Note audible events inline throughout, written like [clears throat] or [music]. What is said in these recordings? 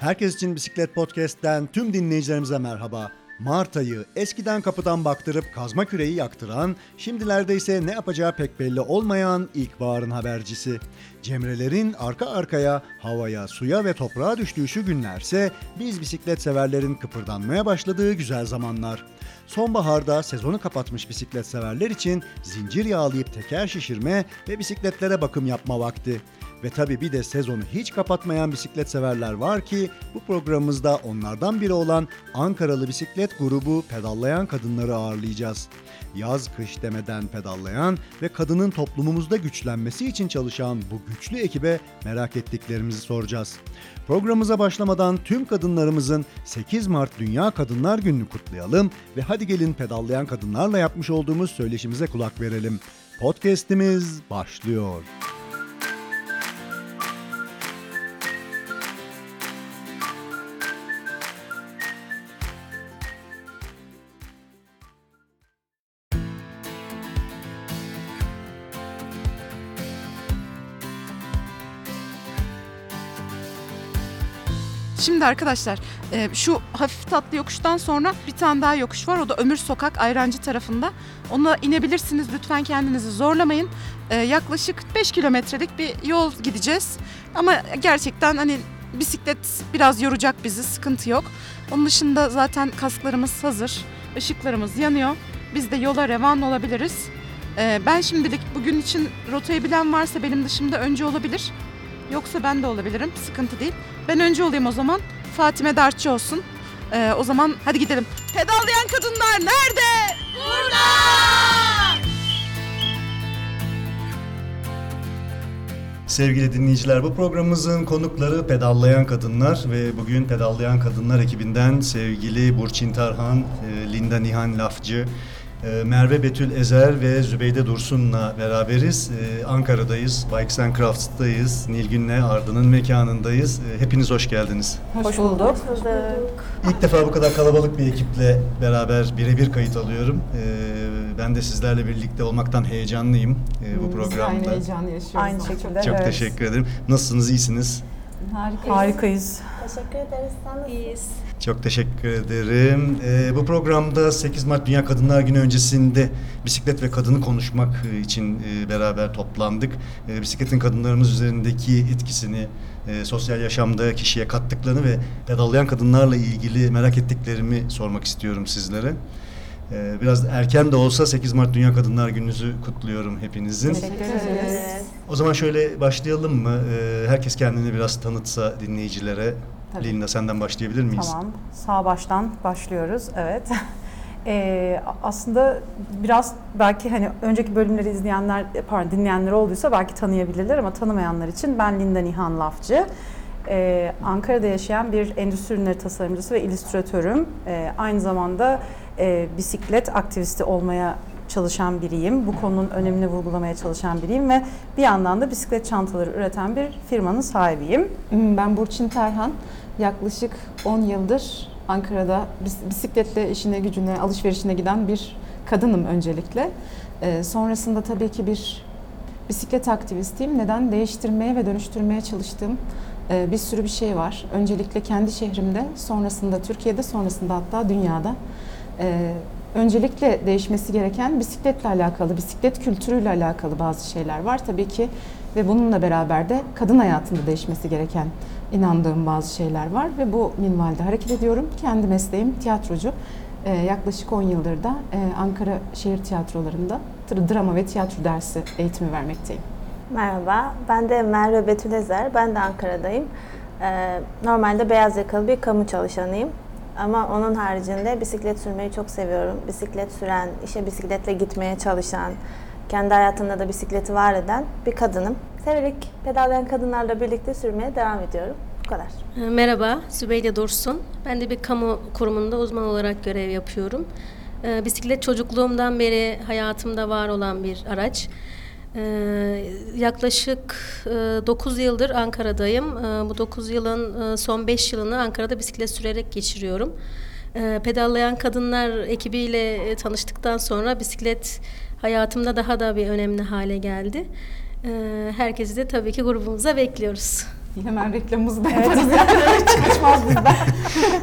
Herkes için Bisiklet Podcast'ten tüm dinleyicilerimize merhaba. Mart ayı eskiden kapıdan baktırıp kazma küreği yaktıran, şimdilerde ise ne yapacağı pek belli olmayan ilkbaharın habercisi. Cemrelerin arka arkaya havaya, suya ve toprağa düştüğü şu günlerse biz bisiklet severlerin kıpırdanmaya başladığı güzel zamanlar. Sonbaharda sezonu kapatmış bisiklet severler için zincir yağlayıp teker şişirme ve bisikletlere bakım yapma vakti. Ve tabi bir de sezonu hiç kapatmayan bisiklet severler var ki bu programımızda onlardan biri olan Ankaralı bisiklet grubu pedallayan kadınları ağırlayacağız. Yaz kış demeden pedallayan ve kadının toplumumuzda güçlenmesi için çalışan bu güçlü ekibe merak ettiklerimizi soracağız. Programımıza başlamadan tüm kadınlarımızın 8 Mart Dünya Kadınlar Günü'nü kutlayalım ve hadi gelin pedallayan kadınlarla yapmış olduğumuz söyleşimize kulak verelim. Podcast'imiz başlıyor. Şimdi arkadaşlar e, şu hafif tatlı yokuştan sonra bir tane daha yokuş var. O da Ömür Sokak Ayrancı tarafında. Ona inebilirsiniz. Lütfen kendinizi zorlamayın. E, yaklaşık 5 kilometrelik bir yol gideceğiz. Ama gerçekten hani bisiklet biraz yoracak bizi. Sıkıntı yok. Onun dışında zaten kasklarımız hazır. ışıklarımız yanıyor. Biz de yola revan olabiliriz. E, ben şimdilik bugün için rotayı bilen varsa benim dışımda önce olabilir. Yoksa ben de olabilirim. Sıkıntı değil. Ben önce olayım o zaman. Fatime Dartçı olsun. Ee, o zaman hadi gidelim. Pedallayan kadınlar nerede? Sevgili dinleyiciler bu programımızın konukları pedallayan kadınlar ve bugün pedallayan kadınlar ekibinden sevgili Burçin Tarhan, e, Linda Nihan Lafcı, e, Merve Betül Ezer ve Zübeyde Dursun'la beraberiz. E, Ankara'dayız, Bikes and Crafts'tayız. Nilgün'le Arda'nın mekanındayız. Hepiniz hoş geldiniz. Hoş bulduk. İlk defa bu kadar kalabalık bir ekiple beraber birebir kayıt alıyorum. Ben de sizlerle birlikte olmaktan heyecanlıyım bu Biz programda. aynı heyecanı yaşıyoruz. Aynı şekilde. Çok evet. teşekkür ederim. Nasılsınız, iyisiniz? Harikayız. Harikayız. Teşekkür ederiz. Sen İyiyiz. Çok teşekkür ederim. Ee, bu programda 8 Mart Dünya Kadınlar Günü öncesinde bisiklet ve kadını konuşmak e, için e, beraber toplandık. E, bisikletin kadınlarımız üzerindeki etkisini, e, sosyal yaşamda kişiye kattıklarını ve pedallayan kadınlarla ilgili merak ettiklerimi sormak istiyorum sizlere. E, biraz erken de olsa 8 Mart Dünya Kadınlar Günü'nüzü kutluyorum hepinizin. Teşekkür ederiz. O zaman şöyle başlayalım mı? E, herkes kendini biraz tanıtsa dinleyicilere. Tabii. Linda senden başlayabilir miyiz? Tamam. Sağ baştan başlıyoruz. Evet. [laughs] Ee, aslında biraz belki hani önceki bölümleri izleyenler, pardon dinleyenler olduysa belki tanıyabilirler ama tanımayanlar için ben Linda Nihan Lafcı. Ee, Ankara'da yaşayan bir endüstri ürünleri tasarımcısı ve illüstratörüm. Ee, aynı zamanda e, bisiklet aktivisti olmaya çalışan biriyim. Bu konunun önemini vurgulamaya çalışan biriyim ve bir yandan da bisiklet çantaları üreten bir firmanın sahibiyim. Hmm, Ben Burçin Terhan. Yaklaşık 10 yıldır Ankara'da bis- bisikletle işine gücüne, alışverişine giden bir kadınım öncelikle. Ee, sonrasında tabii ki bir bisiklet aktivistiyim. Neden? Değiştirmeye ve dönüştürmeye çalıştığım e, bir sürü bir şey var. Öncelikle kendi şehrimde, sonrasında Türkiye'de, sonrasında hatta dünyada. Ee, öncelikle değişmesi gereken bisikletle alakalı, bisiklet kültürüyle alakalı bazı şeyler var tabii ki. Ve bununla beraber de kadın hayatında değişmesi gereken inandığım bazı şeyler var ve bu minvalde hareket ediyorum. Kendi mesleğim tiyatrocu. Ee, yaklaşık 10 yıldır da e, Ankara şehir tiyatrolarında tr- drama ve tiyatro dersi eğitimi vermekteyim. Merhaba. Ben de Merve Betül Ezer. Ben de Ankara'dayım. Ee, normalde beyaz yakalı bir kamu çalışanıyım. Ama onun haricinde bisiklet sürmeyi çok seviyorum. Bisiklet süren, işe bisikletle gitmeye çalışan, kendi hayatında da bisikleti var eden bir kadınım. Severek pedallayan kadınlarla birlikte sürmeye devam ediyorum. Bu kadar. Merhaba, Zübeyde Dursun. Ben de bir kamu kurumunda uzman olarak görev yapıyorum. Ee, Bisiklet çocukluğumdan beri hayatımda var olan bir araç. Ee, yaklaşık 9 yıldır Ankara'dayım. Ee, bu 9 yılın e, son 5 yılını Ankara'da bisiklet sürerek geçiriyorum. Ee, Pedallayan Kadınlar ekibiyle e, tanıştıktan sonra bisiklet hayatımda daha da bir önemli hale geldi. Ee, Herkesi de tabii ki grubumuza bekliyoruz. Hemen reklamımızı da yaparız öyle [laughs] çıkışmaz bizden.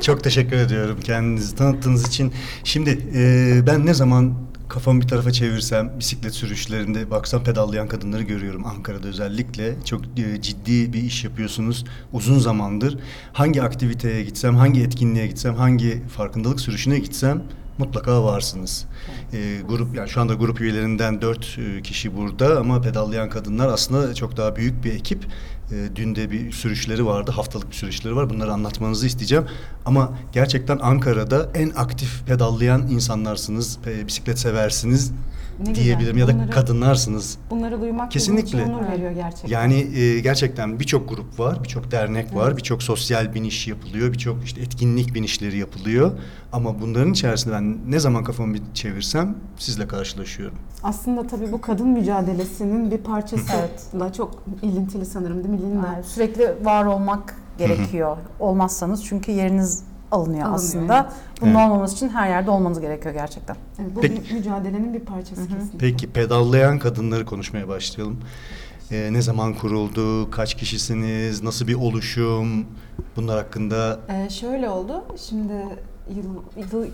Çok teşekkür ediyorum kendinizi tanıttığınız için. Şimdi e, ben ne zaman kafamı bir tarafa çevirsem bisiklet sürüşlerinde baksam pedallayan kadınları görüyorum Ankara'da özellikle. Çok e, ciddi bir iş yapıyorsunuz uzun zamandır. Hangi aktiviteye gitsem, hangi etkinliğe gitsem, hangi farkındalık sürüşüne gitsem mutlaka varsınız. E, grup yani şu anda grup üyelerinden dört e, kişi burada ama pedallayan kadınlar aslında çok daha büyük bir ekip. E, dün de bir sürüşleri vardı, haftalık bir sürüşleri var. Bunları anlatmanızı isteyeceğim. Ama gerçekten Ankara'da en aktif pedallayan insanlarsınız, e, bisiklet seversiniz Ne güzel. diyebilirim ya da Bunları- kadınlarsınız. Bunları duymak Kesinlikle. onur veriyor gerçekten. Yani e, gerçekten birçok grup var, birçok dernek var, birçok sosyal biniş yapılıyor, birçok işte etkinlik binişleri yapılıyor. Ama bunların içerisinde ben ne zaman kafamı bir çevirsem sizle karşılaşıyorum. Aslında tabii bu kadın mücadelesinin bir parçasıyla çok ilintili sanırım değil mi? Yani sürekli var olmak gerekiyor. Olmazsanız çünkü yeriniz alınıyor, Alınıyor, aslında. evet. Bunun Evet. olmaması için her yerde olmanız gerekiyor gerçekten. Evet, bu Peki- bir mücadelenin bir parçası kesinlikle. Peki pedallayan kadınları konuşmaya başlayalım. E, ne zaman kuruldu, kaç kişisiniz, nasıl bir oluşum, bunlar hakkında Ee, şöyle oldu. Şimdi yıl, yıl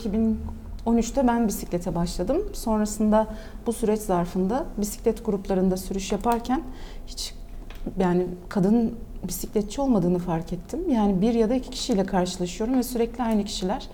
2013'te ben bisiklete başladım. Sonrasında bu süreç zarfında bisiklet gruplarında sürüş yaparken hiç yani kadın bisikletçi olmadığını fark ettim. Yani bir ya da iki kişiyle karşılaşıyorum ve sürekli aynı kişiler.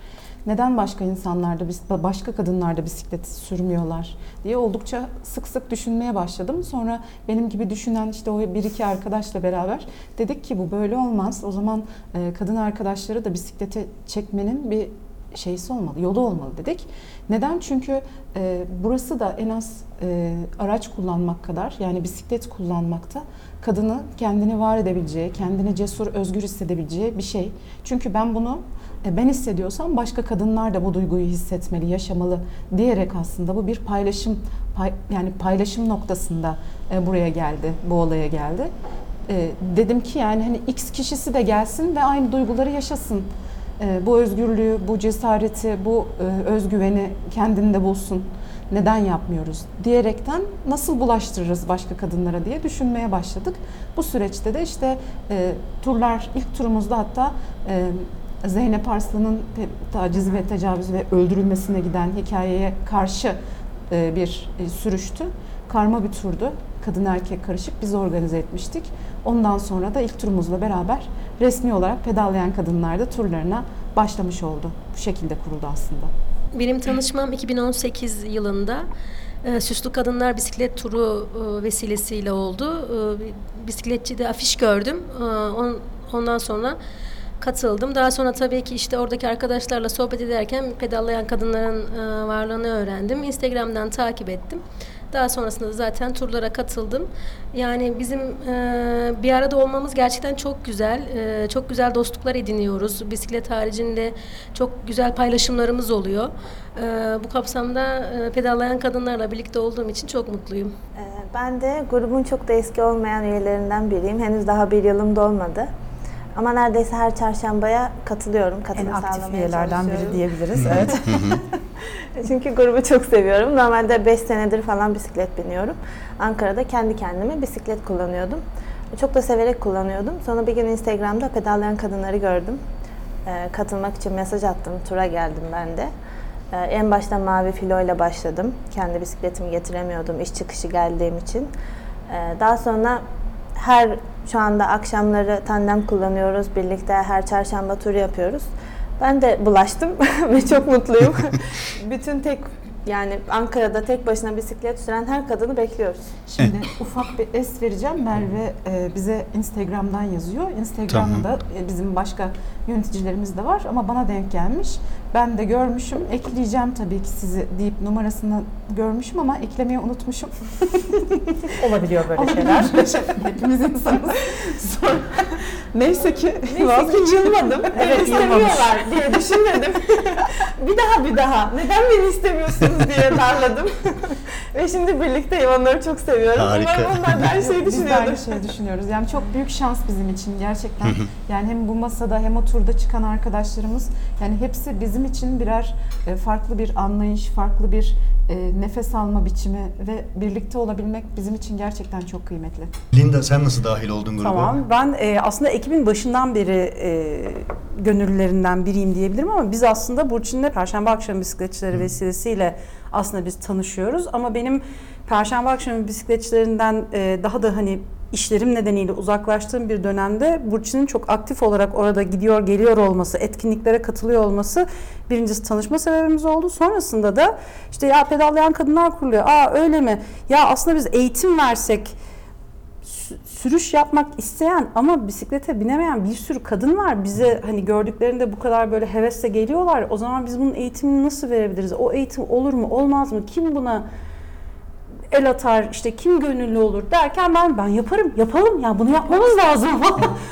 Neden başka insanlar da bis- başka kadınlar da bisiklet sürmüyorlar diye oldukça sık sık düşünmeye başladım. Sonra benim gibi düşünen işte o bir iki arkadaşla beraber dedik ki bu böyle olmaz. O zaman e, kadın arkadaşları da bisiklete çekmenin bir şeysi olmalı, yolu olmalı dedik. Neden? Çünkü e, burası da en az e, araç kullanmak kadar yani bisiklet kullanmakta kadını kendini var edebileceği, kendini cesur, özgür hissedebileceği bir şey. Çünkü ben bunu e, ben hissediyorsam başka kadınlar da bu duyguyu hissetmeli, yaşamalı diyerek aslında bu bir paylaşım pay- yani paylaşım noktasında e, buraya geldi, bu olaya geldi. E, dedim ki yani hani X kişisi de gelsin ve aynı duyguları yaşasın. Bu özgürlüğü, bu cesareti, bu özgüveni kendinde bulsun. Neden yapmıyoruz diyerekten nasıl bulaştırırız başka kadınlara diye düşünmeye başladık. Bu süreçte de işte e, turlar ilk turumuzda hatta e, Zeynep Arslan'ın taciz ve tecavüz ve öldürülmesine giden hikayeye karşı e, bir e, sürüştü. Karma bir turdu. Kadın erkek karışık biz organize etmiştik. Ondan sonra da ilk turumuzla beraber resmi olarak pedallayan kadınlar da turlarına başlamış oldu. Bu şekilde kuruldu aslında. Benim tanışmam 2018 yılında e, Süslü Kadınlar Bisiklet Turu e, vesilesiyle oldu. E, bisikletçide afiş gördüm. E, on, ondan sonra katıldım. Daha sonra tabii ki işte oradaki arkadaşlarla sohbet ederken pedallayan kadınların e, varlığını öğrendim. Instagram'dan takip ettim. Daha sonrasında da zaten turlara katıldım. Yani bizim e, bir arada olmamız gerçekten çok güzel. E, çok güzel dostluklar ediniyoruz. Bisiklet haricinde çok güzel paylaşımlarımız oluyor. E, bu kapsamda e, pedallayan kadınlarla birlikte olduğum için çok mutluyum. Ee, Ben de grubun çok da eski olmayan üyelerinden biriyim. Henüz daha bir yılım dolmadı. Ama neredeyse her çarşambaya katılıyorum. En Katılım aktif sağlamaya üyelerden biri diyebiliriz. Evet. [laughs] Çünkü grubu çok seviyorum. Normalde 5 senedir falan bisiklet biniyorum. Ankara'da kendi kendime bisiklet kullanıyordum. Çok da severek kullanıyordum. Sonra bir gün Instagram'da pedallayan kadınları gördüm. Ee, katılmak için mesaj attım. Tura geldim ben de. Ee, en başta mavi filo ile başladım. Kendi bisikletimi getiremiyordum iş çıkışı geldiğim için. Ee, daha sonra her şu anda akşamları tandem kullanıyoruz. Birlikte her çarşamba tur yapıyoruz. Ben de bulaştım [laughs] ve çok mutluyum. [laughs] Bütün tek yani Ankara'da tek başına bisiklet süren her kadını bekliyoruz. Şimdi ufak bir es vereceğim. Merve e, bize Instagram'dan yazıyor. Instagram'da e, bizim başka yöneticilerimiz de var ama bana denk gelmiş. Ben de görmüşüm. Ekleyeceğim tabii ki sizi deyip numarasını görmüşüm ama eklemeyi unutmuşum. [laughs] Olabiliyor böyle şeyler. Hepimiz insanız. Sonra, [laughs] neyse ki Neyse ki yılmadım. Evet, istemiyorlar diye düşünmedim. [laughs] bir daha bir daha. Neden beni istemiyorsunuz diye darladım. Ve şimdi birlikteyim. Onları çok seviyorum. Harika. Umarım onlar da aynı şeyi Biz de aynı düşünüyordur. şeyi düşünüyoruz. Yani çok büyük şans bizim için gerçekten. yani hem bu masada hem o turda çıkan arkadaşlarımız yani hepsi bizim için birer e, farklı bir anlayış, farklı bir e, nefes alma biçimi ve birlikte olabilmek bizim için gerçekten çok kıymetli. Linda sen nasıl dahil oldun gruba? Tamam. Ben e, aslında ekibin başından beri e, gönüllülerinden biriyim diyebilirim ama biz aslında Burçin'le Perşembe akşamı bisikletçileri vesilesiyle aslında biz tanışıyoruz. Ama benim Perşembe akşamı bisikletçilerinden e, daha da hani işlerim nedeniyle uzaklaştığım bir dönemde Burçin'in çok aktif olarak orada gidiyor geliyor olması, etkinliklere katılıyor olması birincisi tanışma sebebimiz oldu. Sonrasında da işte ya pedallayan kadınlar kuruluyor. Aa öyle mi? Ya aslında biz eğitim versek sü- sürüş yapmak isteyen ama bisiklete binemeyen bir sürü kadın var. Bize hani gördüklerinde bu kadar böyle hevesle geliyorlar. O zaman biz bunun eğitimini nasıl verebiliriz? O eğitim olur mu, olmaz mı? Kim buna el atar, işte kim gönüllü olur derken ben ben yaparım, yapalım ya bunu yapmamız lazım.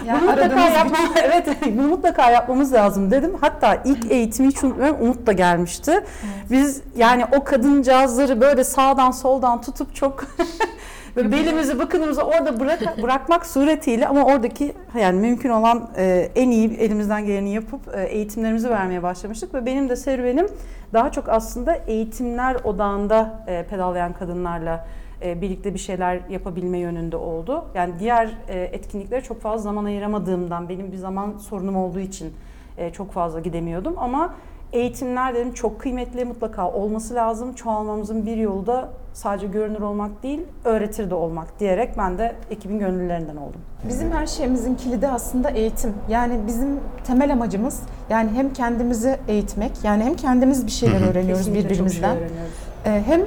Yani [laughs] bunu mutlaka yapmam, [laughs] evet bunu mutlaka yapmamız lazım dedim. Hatta ilk eğitimi hiç unutmuyorum Umut da gelmişti. Biz yani o kadıncağızları böyle sağdan soldan tutup çok [laughs] ve belimizi bıkınımızı orada bırak, [laughs] bırakmak suretiyle ama oradaki yani mümkün olan e, en iyi elimizden geleni yapıp e, eğitimlerimizi vermeye başlamıştık. Ve benim de serüvenim daha çok aslında eğitimler odağında e, pedallayan kadınlarla e, birlikte bir şeyler yapabilme yönünde oldu. Yani diğer e, etkinliklere çok fazla zaman ayıramadığımdan benim bir zaman sorunum olduğu için e, çok fazla gidemiyordum. Ama eğitimler dedim çok kıymetli mutlaka olması lazım. Çoğalmamızın bir yolu da sadece görünür olmak değil, öğretir de olmak diyerek ben de ekibin gönüllülerinden oldum. Bizim her şeyimizin kilidi aslında eğitim. Yani bizim temel amacımız yani hem kendimizi eğitmek yani hem kendimiz bir şeyler öğreniyoruz Kesinlikle çok şey birbirimizden. öğreniyoruz. Ee, hem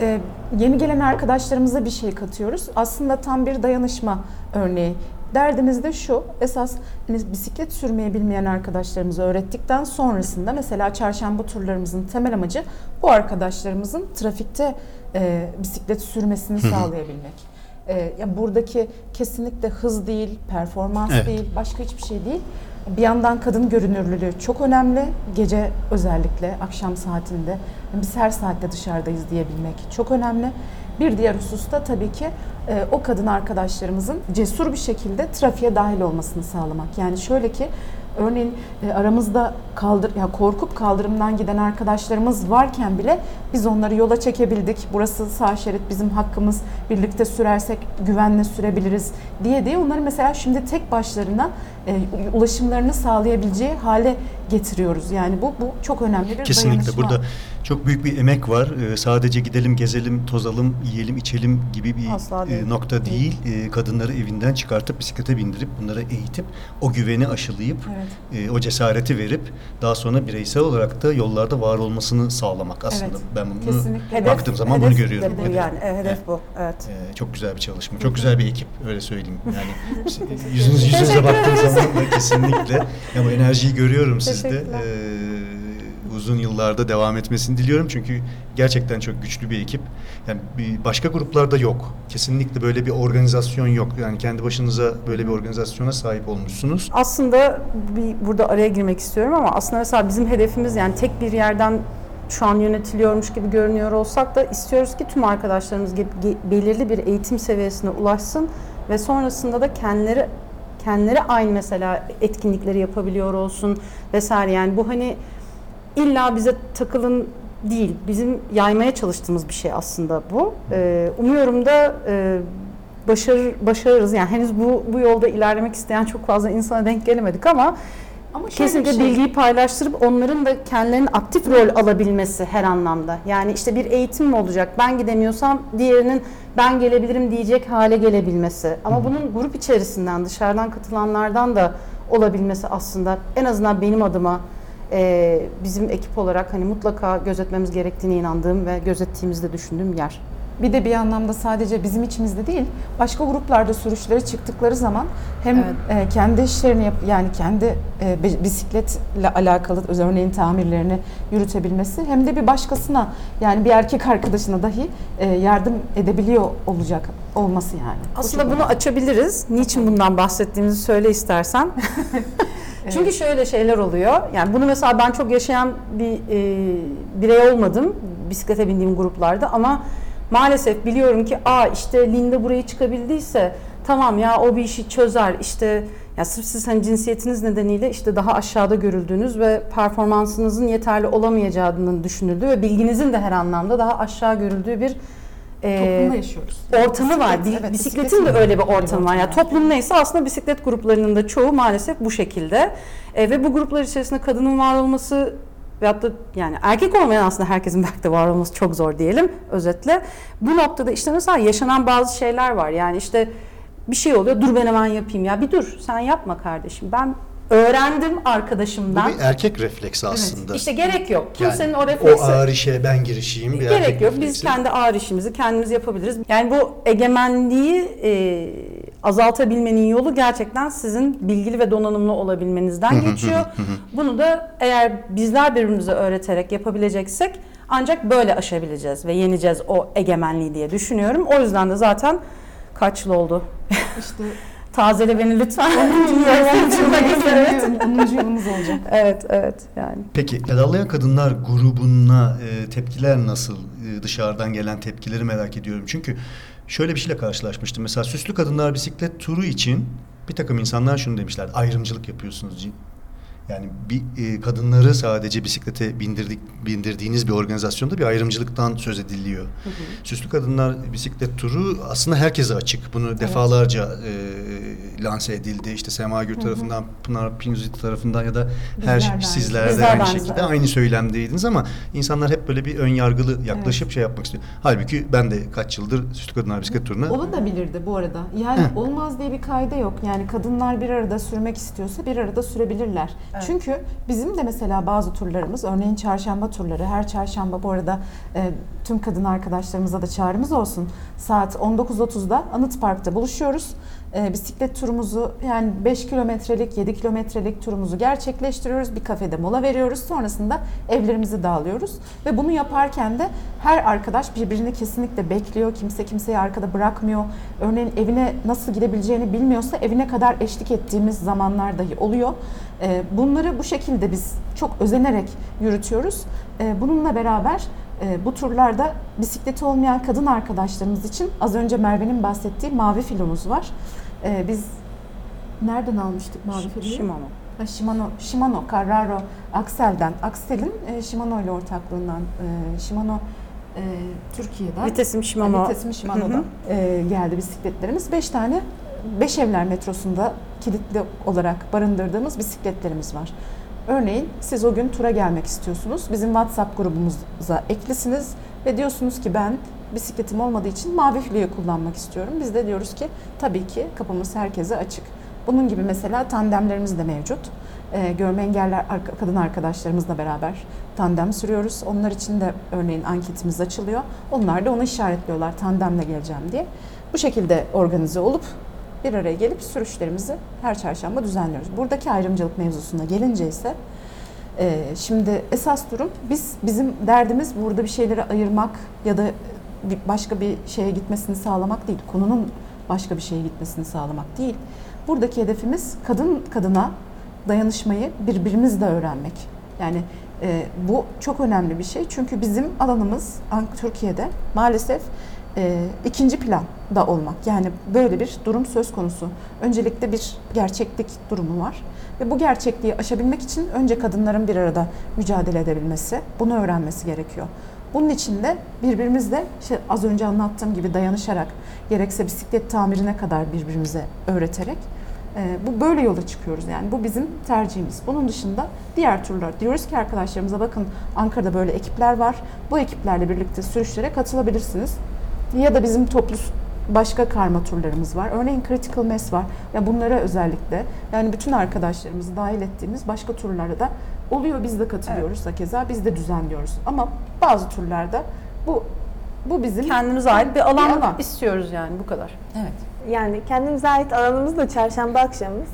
e, yeni gelen arkadaşlarımıza bir şey katıyoruz. Aslında tam bir dayanışma örneği. Derdimiz de şu, esas hani bisiklet sürmeyi bilmeyen arkadaşlarımıza öğrettikten sonrasında mesela çarşamba turlarımızın temel amacı bu arkadaşlarımızın trafikte e, bisiklet sürmesini sağlayabilmek. E, ya buradaki kesinlikle hız değil, performans Evet. değil, başka hiçbir şey değil. Bir yandan kadın görünürlülüğü çok önemli. Gece özellikle akşam saatinde biz her saatte dışarıdayız diyebilmek çok önemli. Bir diğer hususta tabii ki o kadın arkadaşlarımızın cesur bir şekilde trafiğe dahil olmasını sağlamak. Yani şöyle ki örneğin e, aramızda kaldır ya korkup kaldırımdan giden arkadaşlarımız varken bile biz onları yola çekebildik. Burası sağ şerit bizim hakkımız. Birlikte sürersek güvenle sürebiliriz diye diye onları mesela şimdi tek başlarına e, ulaşımlarını sağlayabileceği hale getiriyoruz. Yani bu bu çok önemli bir Kesinlikle dayanışma. burada çok büyük bir emek var. Ee, sadece gidelim, gezelim, tozalım, yiyelim, içelim gibi bir Asla e, değil. nokta değil. Ee, kadınları evinden çıkartıp bisiklete bindirip bunları eğitip o güveni aşılayıp Evet. e, o cesareti verip daha sonra bireysel olarak da yollarda var olmasını sağlamak aslında. Evet, Ben bunu kesinlikle. baktığım zaman hedef bunu görüyorum. bu Evet. yani, e, hedef bu. Evet. Ee, çok güzel bir çalışma. Çok güzel bir ekip öyle söyleyeyim. Yani [laughs] yüzünüz yüzünüze baktığım zaman [laughs] kesinlikle ya bu enerjiyi görüyorum sizde. Ee, uzun yıllarda devam etmesini diliyorum çünkü gerçekten çok güçlü bir ekip. Yani bir başka gruplarda yok. Kesinlikle böyle bir organizasyon yok. Yani kendi başınıza böyle bir organizasyona sahip olmuşsunuz. Aslında bir burada araya girmek istiyorum ama aslında mesela bizim hedefimiz yani tek bir yerden şu an yönetiliyormuş gibi görünüyor olsak da istiyoruz ki tüm arkadaşlarımız ge- belirli bir eğitim seviyesine ulaşsın ve sonrasında da kendileri kendileri aynı mesela etkinlikleri yapabiliyor olsun vesaire yani bu hani illa bize takılın değil bizim yaymaya çalıştığımız bir şey aslında bu. Ee, umuyorum da e, başarır başarırız yani henüz bu bu yolda ilerlemek isteyen çok fazla insana denk gelemedik ama Ama şöyle Kesinlikle şey- bilgiyi paylaştırıp onların da kendilerinin aktif rol alabilmesi her anlamda. Yani işte bir eğitim mi olacak? Ben gidemiyorsam diğerinin ben gelebilirim diyecek hale gelebilmesi. Ama bunun grup içerisinden, dışarıdan katılanlardan da olabilmesi aslında en azından benim adıma e, bizim ekip olarak hani mutlaka gözetmemiz gerektiğine inandığım ve gözettiğimizi de düşündüğüm yer. Bir de bir anlamda sadece bizim içimizde değil, başka gruplarda sürüşlere çıktıkları zaman hem e, kendi işlerini yap, yani kendi e, bi- bisikletle alakalı örneğin tamirlerini yürütebilmesi hem de bir başkasına yani bir erkek arkadaşına dahi e, yardım edebiliyor olacak olması yani. Aslında bunu önemli. açabiliriz. Niçin bundan bahsettiğimizi söyle istersen. [laughs] Çünkü şöyle şeyler oluyor. Yani bunu mesela ben çok yaşayan bir e, birey olmadım bisiklete bindiğim gruplarda ama maalesef biliyorum ki aa işte Linda burayı çıkabildiyse tamam ya o bir işi çözer işte Ya sırf siz hani cinsiyetiniz nedeniyle işte daha aşağıda görüldüğünüz ve performansınızın yeterli olamayacağının düşünüldüğü ve bilginizin de her anlamda daha aşağı görüldüğü bir e, yaşıyoruz. ortamı var. Bisiklet, Bi- evet, bisikletin de öyle bir ortamı var. Yani var. toplum neyse aslında bisiklet gruplarının da çoğu maalesef bu şekilde. E, ve bu gruplar içerisinde kadının var olması veyahut da yani erkek olmayan aslında herkesin belki de var olması çok zor diyelim özetle. Bu noktada işte mesela yaşanan bazı şeyler var. Yani işte bir şey oluyor dur ben hemen yapayım ya bir dur sen yapma kardeşim ben öğrendim Bu arkadaşımdan. bir erkek refleksi aslında. İşte gerek yok. Kimsenin yani o refleksi o ağır işe ben girişeyim bir Gerek yok. Biz refleksi. kendi ağır işimizi kendimiz yapabiliriz. Yani bu egemenliği e, azaltabilmenin yolu gerçekten sizin bilgili ve donanımlı olabilmenizden geçiyor. Bunu da eğer bizler birbirimize öğreterek yapabileceksek ancak böyle aşabileceğiz ve yeneceğiz o egemenliği diye düşünüyorum. O yüzden de zaten kaç yıl oldu? İşte [laughs] Tazele beni lütfen. 10. [laughs] yılımız olacak. evet, evet yani. Peki pedallayan kadınlar grubuna e, tepkiler nasıl? E, dışarıdan gelen tepkileri merak ediyorum. Çünkü şöyle bir şeyle karşılaşmıştım. Mesela süslü kadınlar bisiklet turu için bir takım insanlar şunu demişler. Ayrımcılık yapıyorsunuz. Yani bir e, kadınları sadece bisiklete bindirdik bindirdiğiniz bir organizasyonda bir ayrımcılıktan söz ediliyor. Süslü kadınlar bisiklet turu aslında herkese açık. Bunu defalarca e, lanse edildi. İşte Sema Gür tarafından, Pınar Pinzit tarafından ya da her Bizlerden. sizler de Bizlerden aynı de, şekilde evet. aynı söylemdeydiniz ama insanlar hep böyle bir ön yargılı yaklaşıp şey yapmak istiyor. Halbuki ben de kaç yıldır Süslü Kadınlar Bisiklet Turu'na Olabilirdi bu arada. Yani olmaz diye bir kaide yok. Yani kadınlar bir arada sürmek istiyorsa bir arada sürebilirler. Çünkü bizim de mesela bazı turlarımız, örneğin çarşamba turları, her çarşamba bu arada e, tüm kadın arkadaşlarımıza da çağrımız olsun. Saat 19.30'da Anıt Park'ta buluşuyoruz. E, bisiklet turumuzu yani 5 kilometrelik, 7 kilometrelik turumuzu gerçekleştiriyoruz. Bir kafede mola veriyoruz. Sonrasında evlerimizi dağılıyoruz. Ve bunu yaparken de her arkadaş birbirini kesinlikle bekliyor. Kimse kimseyi arkada bırakmıyor. Örneğin evine nasıl gidebileceğini bilmiyorsa evine kadar eşlik ettiğimiz zamanlar dahi oluyor. E, bunları bu şekilde biz çok özenerek yürütüyoruz. E, bununla beraber e, bu turlarda bisikleti olmayan kadın arkadaşlarımız için az önce Merve'nin bahsettiği mavi filomuz var. E, biz nereden almıştık mavi filoyu? Shimano. Ha, Shimano, Shimano Carraro Axel'den. Axel'in e, Shimano ile ortaklığından e, Shimano e, Türkiye'den. Vitesim Shimano. Vitesim Shimano'dan e, geldi bisikletlerimiz. 5 tane Beş Evler metrosunda kilitli olarak barındırdığımız bisikletlerimiz var. Örneğin siz o gün tura gelmek istiyorsunuz. Bizim WhatsApp grubumuza eklisiniz ve diyorsunuz ki ben bisikletim olmadığı için mavi filoyu kullanmak istiyorum. Biz de diyoruz ki tabii ki kapımız herkese açık. Bunun gibi mesela tandemlerimiz de mevcut. Ee, görme engelli arka- kadın arkadaşlarımızla beraber tandem sürüyoruz. Onlar için de örneğin anketimiz açılıyor. Onlar da onu işaretliyorlar tandemle geleceğim diye. Bu şekilde organize olup bir araya gelip sürüşlerimizi her çarşamba düzenliyoruz. Buradaki ayrımcılık mevzusuna gelince ise e, şimdi esas durum biz bizim derdimiz burada bir şeyleri ayırmak ya da bir başka bir şeye gitmesini sağlamak değil. Konunun başka bir şeye gitmesini sağlamak değil. Buradaki hedefimiz kadın kadına dayanışmayı birbirimizle öğrenmek. Yani e, bu çok önemli bir şey çünkü bizim alanımız Türkiye'de maalesef e, ikinci planda olmak. Yani böyle bir durum söz konusu. Öncelikle bir gerçeklik durumu var. Ve bu gerçekliği aşabilmek için önce kadınların bir arada mücadele edebilmesi, bunu öğrenmesi gerekiyor. Bunun için de birbirimizle işte az önce anlattığım gibi dayanışarak, gerekse bisiklet tamirine kadar birbirimize öğreterek e, bu böyle yola çıkıyoruz yani. Bu bizim tercihimiz. Bunun dışında diğer turlar diyoruz ki arkadaşlarımıza bakın Ankara'da böyle ekipler var. Bu ekiplerle birlikte sürüşlere katılabilirsiniz. Ya da bizim toplu başka karma turlarımız var. Örneğin Critical Mass var. Ya bunlara özellikle yani bütün arkadaşlarımızı dahil ettiğimiz başka turlara da oluyor. Biz de katılıyoruz da keza biz de düzenliyoruz. Ama bazı turlarda bu bu bizim Kendimize ait bir alan, Bir alan. istiyoruz yani bu kadar. Evet. Yani kendimize ait alanımız da çarşamba akşamımız.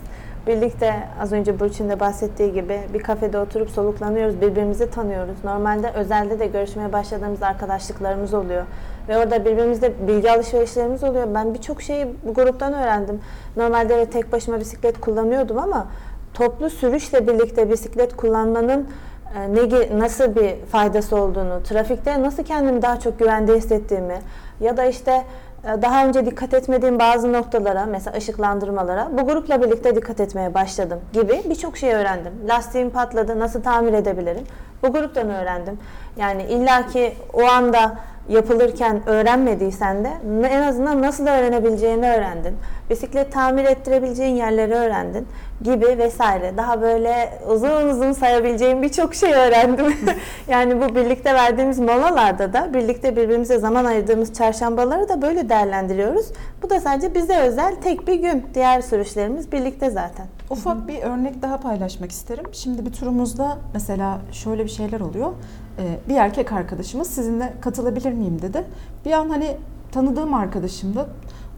Birlikte az önce Burçin de bahsettiği gibi bir kafede oturup soluklanıyoruz, birbirimizi tanıyoruz. Normalde özelde de görüşmeye başladığımız arkadaşlıklarımız oluyor. Ve orada birbirimizle bilgi alışverişlerimiz oluyor. Ben birçok şeyi bu gruptan öğrendim. Normalde de tek başıma bisiklet kullanıyordum ama toplu sürüşle birlikte bisiklet kullanmanın e, ne nasıl bir faydası olduğunu, trafikte nasıl kendimi daha çok güvende hissettiğimi ya da işte e, daha önce dikkat etmediğim bazı noktalara, mesela ışıklandırmalara bu grupla birlikte dikkat etmeye başladım gibi birçok şey öğrendim. Lastiğim patladı, nasıl tamir edebilirim? Bu gruptan öğrendim. Yani illaki o anda yapılırken öğrenmediysen de en azından nasıl öğrenebileceğini öğrendin. Bisiklet tamir ettirebileceğin yerleri öğrendin gibi vesaire. Daha böyle uzun uzun sayabileceğim birçok şey öğrendim. [laughs] yani bu birlikte verdiğimiz molalarda da birlikte birbirimize zaman ayırdığımız çarşambaları da böyle değerlendiriyoruz. Bu da sadece bize özel tek bir gün. Diğer sürüşlerimiz birlikte zaten. Ufak bir örnek daha paylaşmak isterim. Şimdi bir turumuzda mesela şöyle bir şeyler oluyor. Ee, bir erkek arkadaşımız sizinle katılabilir miyim dedi. Bir an hani tanıdığım arkadaşımdı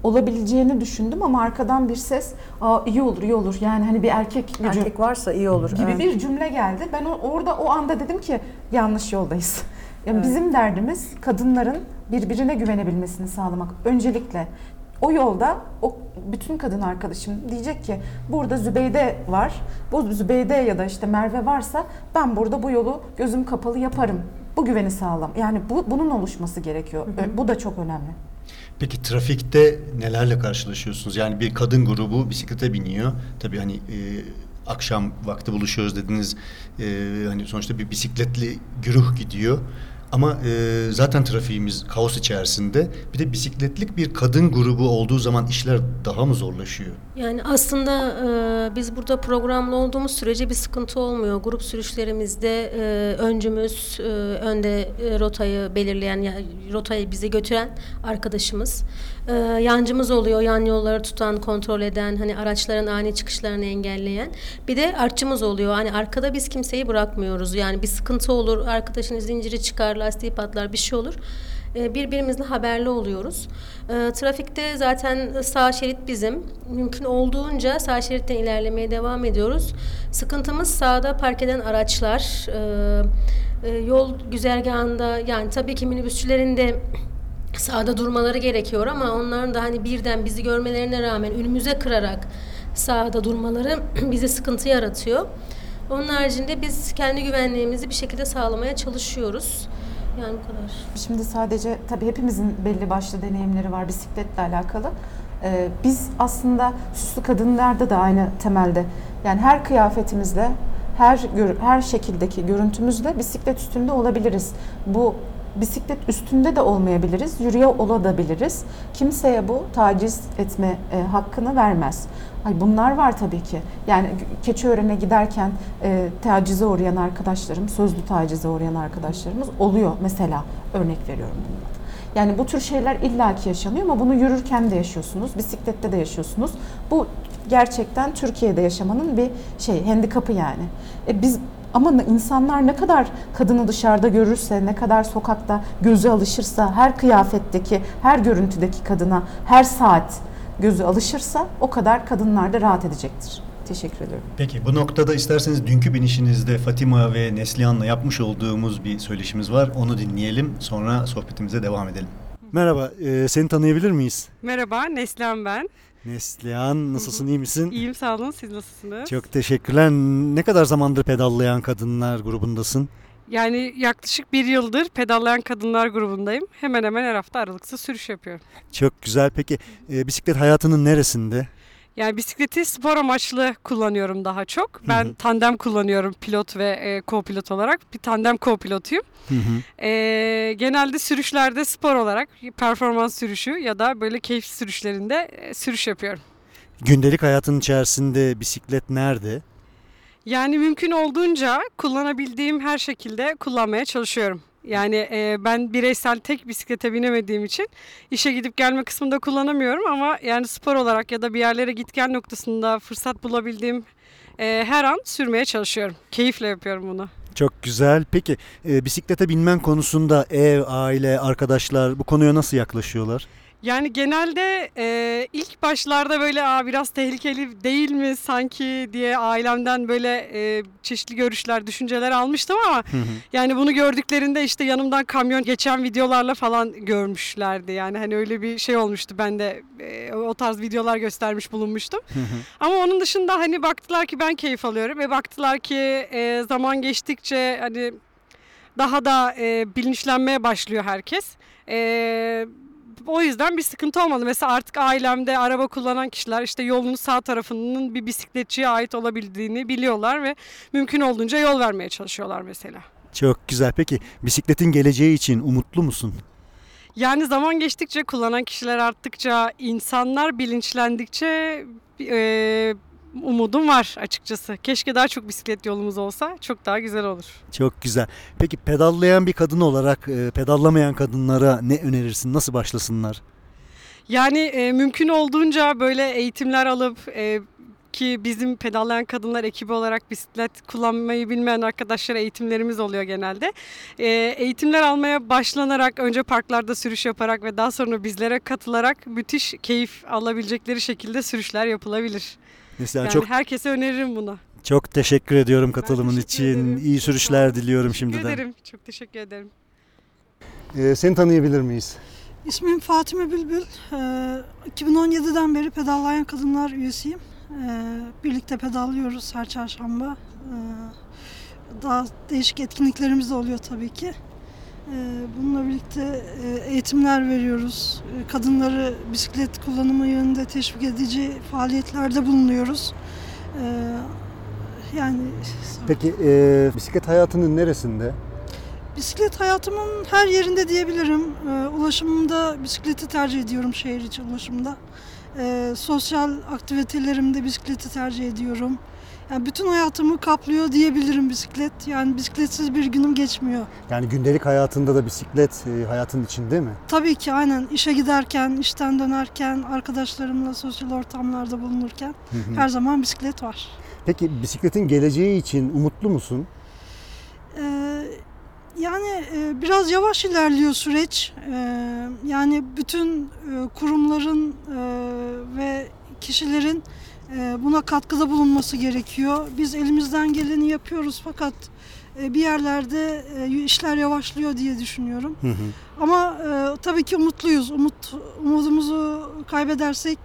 olabileceğini düşündüm ama arkadan bir ses Aa, iyi olur iyi olur yani hani bir erkek gücü Erkek varsa iyi olur. gibi evet. bir cümle geldi. Ben o- orada o anda dedim ki yanlış yoldayız. [laughs] Yani bizim derdimiz kadınların birbirine güvenebilmesini sağlamak. Öncelikle o yolda o bütün kadın arkadaşım diyecek ki burada Zübeyde var. Bu Zübeyde ya da işte Merve varsa ben burada bu yolu gözüm kapalı yaparım. Bu güveni sağlam. Yani bu bunun oluşması gerekiyor. Ö- Bu da çok önemli. Peki trafikte nelerle karşılaşıyorsunuz? Yani bir kadın grubu bisiklete biniyor. Tabii hani e, akşam vakti buluşuyoruz dediniz. E, hani sonuçta bir bisikletli güruh gidiyor. Ama e, zaten trafiğimiz kaos içerisinde. Bir de bisikletlik bir kadın grubu olduğu zaman işler daha mı zorlaşıyor? Yani aslında e, biz burada programlı olduğumuz sürece bir sıkıntı olmuyor. Grup sürüşlerimizde e, öncümüz, e, önde e, rotayı belirleyen, ya, rotayı bize götüren arkadaşımız. E, yancımız oluyor, yan yolları tutan, kontrol eden, hani araçların ani çıkışlarını engelleyen. Bir de artçımız oluyor. Hani arkada biz kimseyi bırakmıyoruz. Yani bir sıkıntı olur, arkadaşın zinciri çıkar, lastiği patlar, bir şey olur. E, birbirimizle haberli oluyoruz. E, trafikte zaten sağ şerit bizim. Mümkün olduğunca sağ şeritten ilerlemeye devam ediyoruz. Sıkıntımız sağda park eden araçlar. E, yol güzergahında yani tabii ki minibüsçülerin de sağda durmaları gerekiyor ama onların da hani birden bizi görmelerine rağmen önümüze kırarak sağda durmaları [clears throat] bize sıkıntı yaratıyor. Onun haricinde biz kendi güvenliğimizi bir şekilde sağlamaya çalışıyoruz. Yani bu kadar. Şimdi sadece tabii hepimizin belli başlı deneyimleri var bisikletle alakalı. Ee, biz aslında süslü kadınlarda da aynı temelde yani her kıyafetimizle her her şekildeki görüntümüzle bisiklet üstünde olabiliriz. Bu bisiklet üstünde de olmayabiliriz, yürüye olabiliriz. Kimseye bu taciz etme e, hakkını vermez. Ay bunlar var tabii ki. Yani Keçiören'e giderken e, tacize uğrayan arkadaşlarım, sözlü tacize uğrayan arkadaşlarımız oluyor mesela. Örnek veriyorum bundan. Yani bu tür şeyler illaki yaşanıyor ama bunu yürürken de yaşıyorsunuz, bisiklette de yaşıyorsunuz. Bu gerçekten Türkiye'de yaşamanın bir şey, handikapı yani. E biz ama insanlar ne kadar kadını dışarıda görürse, ne kadar sokakta gözü alışırsa, her kıyafetteki, her görüntüdeki kadına, her saat gözü alışırsa o kadar kadınlar da rahat edecektir. Teşekkür ediyorum. Peki bu noktada isterseniz dünkü binişinizde Fatima ve Neslihan'la yapmış olduğumuz bir söyleşimiz var. Onu dinleyelim sonra sohbetimize devam edelim. Merhaba, e, seni tanıyabilir miyiz? Merhaba, Neslihan ben. Neslihan, nasılsın, iyi misin? İyiyim sağ olun, siz nasılsınız? Çok teşekkürler. Ne kadar zamandır pedallayan kadınlar grubundasın? Yani yaklaşık bir yıldır pedallayan kadınlar grubundayım. Hemen hemen her hafta aralıksız sürüş yapıyorum. Çok güzel. Peki e, bisiklet hayatının neresinde? Yani bisikleti spor amaçlı kullanıyorum daha çok. Ben tandem kullanıyorum pilot ve e, co-pilot olarak. Bir tandem co-pilotuyum. Hı hı. E, genelde sürüşlerde spor olarak performans sürüşü ya da böyle keyif sürüşlerinde e, sürüş yapıyorum. Gündelik hayatın içerisinde bisiklet nerede? Yani mümkün olduğunca kullanabildiğim her şekilde kullanmaya çalışıyorum. Yani e, ben bireysel tek bisiklete binemediğim için işe gidip gelme kısmında kullanamıyorum ama yani spor olarak ya da bir yerlere git gel noktasında fırsat bulabildiğim e, her an sürmeye çalışıyorum. Keyifle yapıyorum bunu. Çok güzel. Peki e, bisiklete binmen konusunda ev, aile, arkadaşlar bu konuya nasıl yaklaşıyorlar? Yani genelde e, ilk başlarda böyle Aa, biraz tehlikeli değil mi sanki diye ailemden böyle e, çeşitli görüşler, düşünceler almıştım ama yani bunu gördüklerinde işte yanımdan kamyon geçen videolarla falan görmüşlerdi. Yani hani öyle bir şey olmuştu. Ben de e, o tarz videolar göstermiş bulunmuştum. ama onun dışında hani baktılar ki ben keyif alıyorum ve baktılar ki e, zaman geçtikçe hani daha da e, bilinçlenmeye başlıyor herkes. E, o yüzden bir sıkıntı olmadı. Mesela artık ailemde araba kullanan kişiler işte yolun sağ tarafının bir bisikletçiye ait olabildiğini biliyorlar ve mümkün olduğunca yol vermeye çalışıyorlar mesela. Çok güzel. Peki bisikletin geleceği için umutlu musun? Yani zaman geçtikçe kullanan kişiler arttıkça insanlar bilinçlendikçe e, umudum var açıkçası. Keşke daha çok bisiklet yolumuz olsa çok daha güzel olur. Çok güzel. Peki pedallayan bir kadın olarak e, pedallamayan kadınlara ne önerirsin? Nasıl başlasınlar? Yani e, mümkün olduğunca böyle eğitimler alıp e, ki bizim pedallayan kadınlar ekibi olarak bisiklet kullanmayı bilmeyen arkadaşlara eğitimlerimiz oluyor genelde. E, eğitimler almaya başlanarak önce parklarda sürüş yaparak ve daha sonra bizlere katılarak müthiş keyif alabilecekleri şekilde sürüşler yapılabilir. Mesela Yani çok herkese öneririm bunu. çok teşekkür ediyorum katılımın teşekkür için. ederim. İyi sürüşler diliyorum Teşekkür şimdiden. ederim. Çok teşekkür ederim. Ee, seni tanıyabilir miyiz? İsmim Fatime Bülbül. Ee, 2017'den beri Pedallayan Kadınlar üyesiyim. Ee, birlikte pedallıyoruz her çarşamba. Ee, daha değişik etkinliklerimiz de oluyor tabii ki. Ee, bununla birlikte e, eğitimler veriyoruz. Ee, Kadınları bisiklet kullanımı yönünde teşvik edici faaliyetlerde bulunuyoruz. Ee, yani Peki e, bisiklet hayatının neresinde? Bisiklet hayatımın her yerinde diyebilirim. Ulaşımda bisikleti tercih ediyorum şehir içi ulaşımda. Sosyal aktivitelerimde bisikleti tercih ediyorum. Yani bütün hayatımı kaplıyor diyebilirim bisiklet. Yani bisikletsiz bir günüm geçmiyor. Yani gündelik hayatında da bisiklet e, hayatın içinde mi? Tabii ki aynen işe giderken, işten dönerken, arkadaşlarımla sosyal ortamlarda bulunurken her zaman bisiklet var. Peki bisikletin geleceği için umutlu musun? Ee, yani e, biraz yavaş ilerliyor süreç. Ee, yani bütün e, kurumların e, ve kişilerin e, buna katkıda bulunması gerekiyor. Biz elimizden geleni yapıyoruz fakat e, bir yerlerde e, işler yavaşlıyor diye düşünüyorum. Ama e, tabii ki umutluyuz. Umut umudumuzu kaybedersek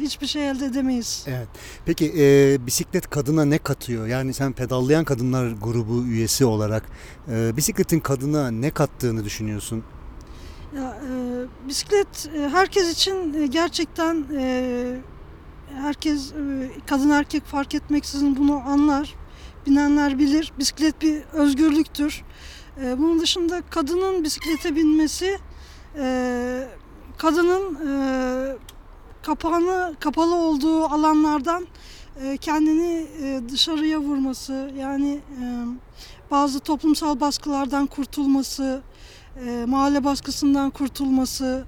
hiçbir şey elde edemeyiz. Evet. Peki e, bisiklet kadına ne katıyor? Yani sen pedallayan kadınlar grubu üyesi olarak e, bisikletin kadına ne kattığını düşünüyorsun? Ya, e, bisiklet herkes için gerçekten e, herkes e, kadın erkek fark etmeksizin bunu anlar. Binenler bilir. Bisiklet bir özgürlüktür. E, bunun dışında kadının bisiklete binmesi e, kadının kapağını kapalı olduğu alanlardan kendini dışarıya vurması yani bazı toplumsal baskılardan kurtulması, mahalle baskısından kurtulması,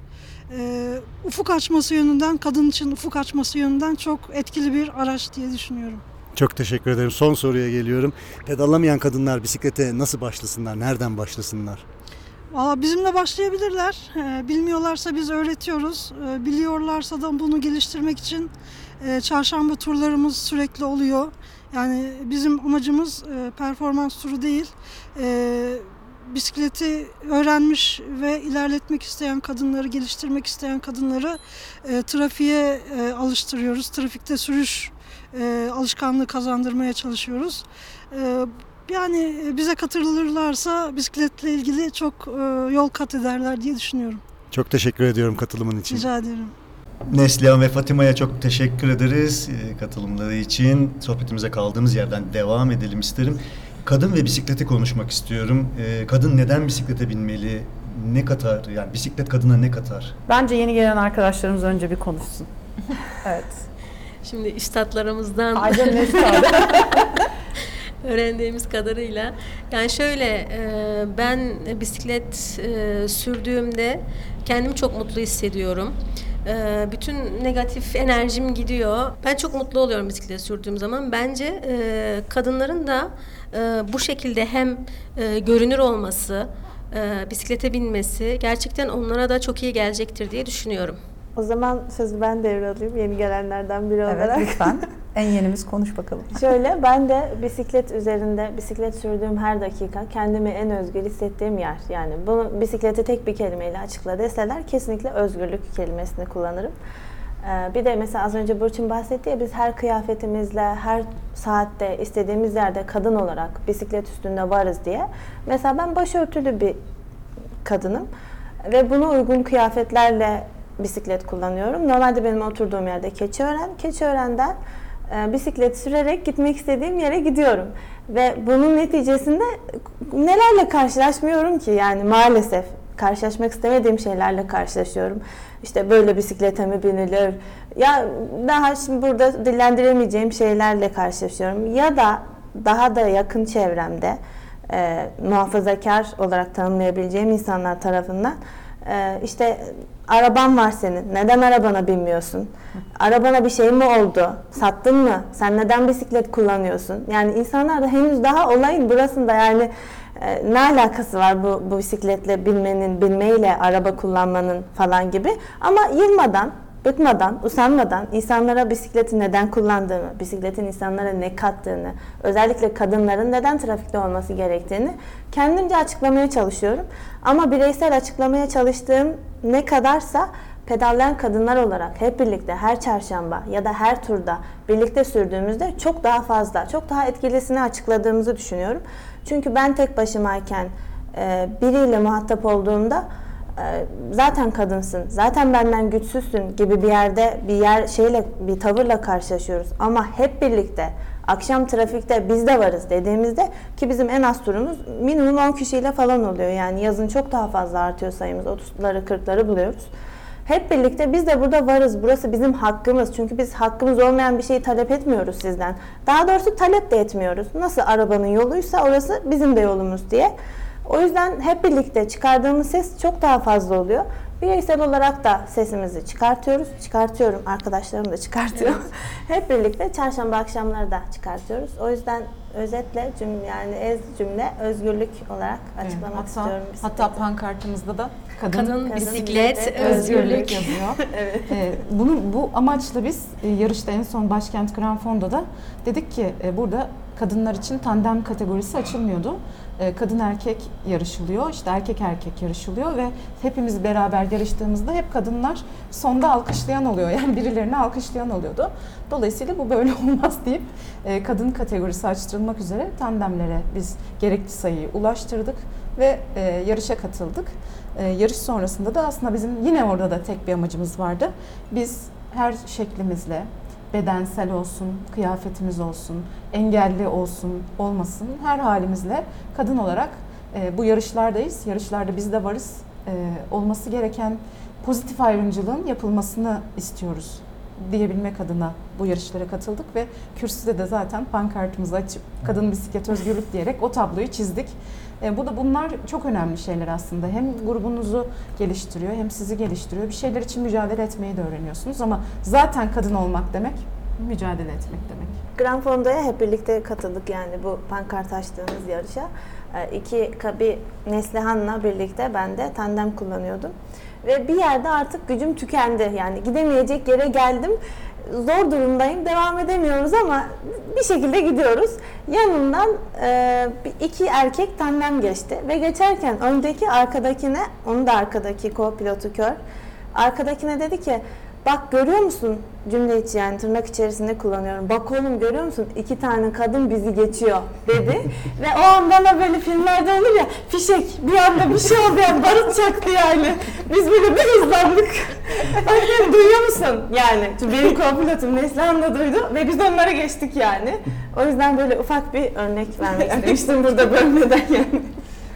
e, ufuk açması yönünden, kadın için ufuk açması yönünden çok etkili bir araç diye düşünüyorum. Çok teşekkür ederim. Son soruya geliyorum. Pedallamayan kadınlar bisiklete nasıl başlasınlar? Nereden başlasınlar? Valla bizimle başlayabilirler. E, bilmiyorlarsa biz öğretiyoruz. E, biliyorlarsa da bunu geliştirmek için e, çarşamba turlarımız sürekli oluyor. Yani bizim amacımız e, performans turu değil. E, bisikleti öğrenmiş ve ilerletmek isteyen kadınları, geliştirmek isteyen kadınları e, trafiğe e, alıştırıyoruz. Trafikte sürüş e, alışkanlığı kazandırmaya çalışıyoruz. E, yani bize katılırlarsa bisikletle ilgili çok e, yol kat ederler diye düşünüyorum. Çok teşekkür ediyorum katılımın için. Rica ederim. Neslihan ve Fatima'ya çok teşekkür ederiz e, katılımları için. Sohbetimize kaldığımız yerden devam edelim isterim. Kadın ve bisikleti konuşmak istiyorum. E, Kadın neden bisiklete binmeli? Ne katar? Yani bisiklet kadına ne katar? Bence yeni gelen arkadaşlarımız önce bir konuşsun. [laughs] evet. Şimdi üstadlarımızdan Aydın Neslihan. [laughs] öğrendiğimiz kadarıyla yani şöyle e, ben bisiklet e, sürdüğümde kendimi çok mutlu hissediyorum. E, bütün negatif enerjim gidiyor. Ben çok mutlu oluyorum bisiklet sürdüğüm zaman. Bence kadınların da e, bu şekilde hem e, görünür olması, e, bisiklete binmesi gerçekten onlara da çok iyi gelecektir diye düşünüyorum. O zaman sözü ben devralayım yeni gelenlerden biri evet olarak. lütfen. [laughs] En yenimiz konuş bakalım. Şöyle ben de bisiklet üzerinde bisiklet sürdüğüm her dakika kendimi en özgür hissettiğim yer. Yani bunu bisikleti tek bir kelimeyle açıkla deseler kesinlikle özgürlük kelimesini kullanırım. Ee, bir de mesela az önce Burçin bahsetti ya biz her kıyafetimizle, her saatte, istediğimiz yerde kadın olarak bisiklet üstünde varız diye. Mesela ben başörtülü bir kadınım. Ve buna uygun kıyafetlerle bisiklet kullanıyorum. Normalde benim oturduğum yerde Keçiören. Keçiören'den e, bisiklet sürerek gitmek istediğim yere gidiyorum. Ve bunun neticesinde nelerle karşılaşmıyorum ki yani maalesef karşılaşmak istemediğim şeylerle karşılaşıyorum. İşte böyle bisiklete mi binilir? Ya daha şimdi burada dillendiremeyeceğim şeylerle karşılaşıyorum. Ya da daha da yakın çevremde e, muhafazakar olarak tanımlayabileceğim insanlar tarafından e, işte araban var senin. Neden arabana binmiyorsun? Arabana bir şey mi oldu? Sattın mı? Sen neden bisiklet kullanıyorsun? Yani insanlar da henüz daha olayın burasında yani ne alakası var bu, bu bisikletle binmenin, binmeyle araba kullanmanın falan gibi. Ama yılmadan, bıkmadan, usanmadan insanlara bisikleti neden kullandığını, bisikletin insanlara ne kattığını, özellikle kadınların neden trafikte olması gerektiğini kendimce açıklamaya çalışıyorum. Ama bireysel açıklamaya çalıştığım ne kadarsa pedallayan kadınlar olarak hep birlikte her çarşamba ya da her turda birlikte sürdüğümüzde çok daha fazla, çok daha etkilisini açıkladığımızı düşünüyorum. Çünkü ben tek başımayken e, biriyle muhatap olduğumda e, zaten kadınsın, zaten benden güçsüzsün gibi bir yerde bir yer şeyle bir tavırla karşılaşıyoruz. Ama hep birlikte akşam trafikte biz de varız dediğimizde ki bizim en az turumuz minimum 10 kişiyle falan oluyor. Yani yazın çok daha fazla artıyor sayımız. 30'ları 40'ları buluyoruz. Hep birlikte biz de burada varız. Burası bizim hakkımız. Çünkü biz hakkımız olmayan bir şeyi talep etmiyoruz sizden. Daha doğrusu talep de etmiyoruz. Nasıl arabanın yoluysa orası bizim de yolumuz diye. O yüzden hep birlikte çıkardığımız ses çok daha fazla oluyor. Bireysel olarak da sesimizi çıkartıyoruz. Çıkartıyorum. Arkadaşlarım da çıkartıyor. [laughs] hep birlikte çarşamba akşamları da çıkartıyoruz. O yüzden özetle cümle yani ez cümle özgürlük olarak açıklamak hatta, istiyorum. bisikleti. hatta pankartımızda da kadın, Kadın, bisiklet, bisiklet, özgürlük. yazıyor. [laughs] evet. Ee, bunu bu amaçla biz e, yarışta en son Başkent Grand Fondo'da dedik ki e, burada kadınlar için tandem kategorisi açılmıyordu. E, kadın erkek yarışılıyor, işte erkek erkek yarışılıyor ve hepimiz beraber yarıştığımızda hep kadınlar sonda alkışlayan oluyor. [laughs] Yani birilerini alkışlayan oluyordu. Dolayısıyla bu böyle [laughs] olmaz deyip e, kadın kategorisi açtırılmak üzere tandemlere biz gerekli sayıyı ulaştırdık ve e, yarışa katıldık. Yarış sonrasında da aslında bizim yine orada da tek bir amacımız vardı. Biz her şeklimizle, bedensel olsun, kıyafetimiz olsun, engelli olsun, olmasın her halimizle kadın olarak e, bu yarışlardayız. Yarışlarda biz de varız. E, olması gereken pozitif ayrımcılığın yapılmasını istiyoruz diyebilmek adına bu yarışlara katıldık ve kürsüde de zaten pankartımızı açıp kadın bisiklet özgürlük diyerek o tabloyu çizdik. E, bu da bunlar çok önemli şeyler aslında. Hem grubunuzu geliştiriyor hem sizi geliştiriyor. Bir şeyler için mücadele etmeyi de öğreniyorsunuz ama zaten kadın olmak demek mücadele etmek demek. Grand Fondo'ya hep birlikte katıldık yani bu pankart açtığımız yarışa. Ee, İki bir Neslihan'la birlikte ben de tandem kullanıyordum. Ve bir yerde artık gücüm tükendi. Yani gidemeyecek yere geldim. Zor durumdayım. Devam edemiyoruz ama bir şekilde gidiyoruz. Yanından e, iki erkek tandem geçti. Ve geçerken öndeki arkadakine, onun da arkadaki co-pilotu kör. Arkadakine dedi ki Bak görüyor musun cümle içi yani tırnak içerisinde kullanıyorum. Bak oğlum görüyor musun iki tane kadın bizi geçiyor dedi. [laughs] Ve o an bana böyle filmlerde olur ya fişek bir anda bir şey oldu yani barut çaktı yani. Biz böyle bir hızlandık. [laughs] Bakın duyuyor musun yani? Çünkü benim kompilotum Neslihan da duydu ve biz onlara geçtik yani. O yüzden böyle ufak bir örnek vermek [laughs] istemiştim burada bölmeden yani.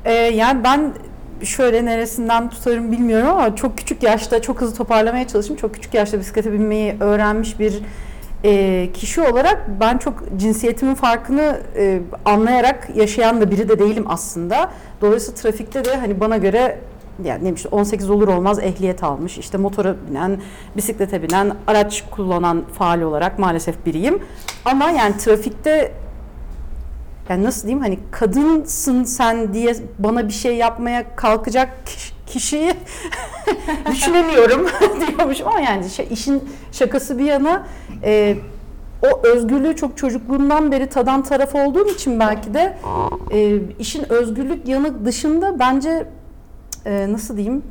Ee, yani ben şöyle neresinden tutarım bilmiyorum ama çok küçük yaşta çok hızlı toparlamaya çalıştım. Çok küçük yaşta bisiklete binmeyi öğrenmiş bir e, kişi olarak ben çok cinsiyetimin farkını e, anlayarak yaşayan da biri de değilim aslında. Dolayısıyla trafikte de hani bana göre yani ne işte 18 olur olmaz ehliyet almış. işte motora binen, bisiklete binen, araç kullanan faal olarak maalesef biriyim. Ama yani trafikte yani nasıl diyeyim hani kadınsın sen diye bana bir şey yapmaya kalkacak kiş- kişiyi [laughs] düşünemiyorum [laughs] diyormuşum ama yani şey, işin şakası bir yana e, o özgürlüğü çok çocukluğumdan beri tadan taraf olduğum için belki de e, işin özgürlük yanı dışında bence e, nasıl diyeyim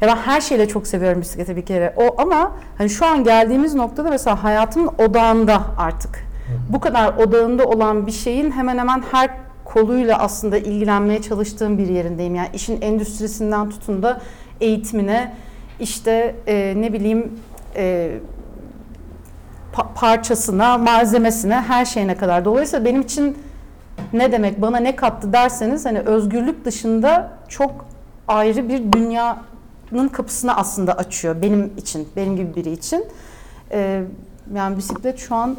ya ben her şeyle çok seviyorum bisikleti bir kere. O ama hani şu an geldiğimiz noktada mesela hayatımın odağında artık. Bu kadar odağında olan bir şeyin hemen hemen her koluyla aslında ilgilenmeye çalıştığım bir yerindeyim. Yani işin endüstrisinden tutun da eğitimine işte e, ne bileyim e, pa- parçasına, malzemesine, her şeyine kadar. Dolayısıyla benim için ne demek, bana ne kattı derseniz hani özgürlük dışında çok ayrı bir dünyanın kapısını aslında açıyor benim için, benim gibi biri için. Ee, yani bisiklet şu an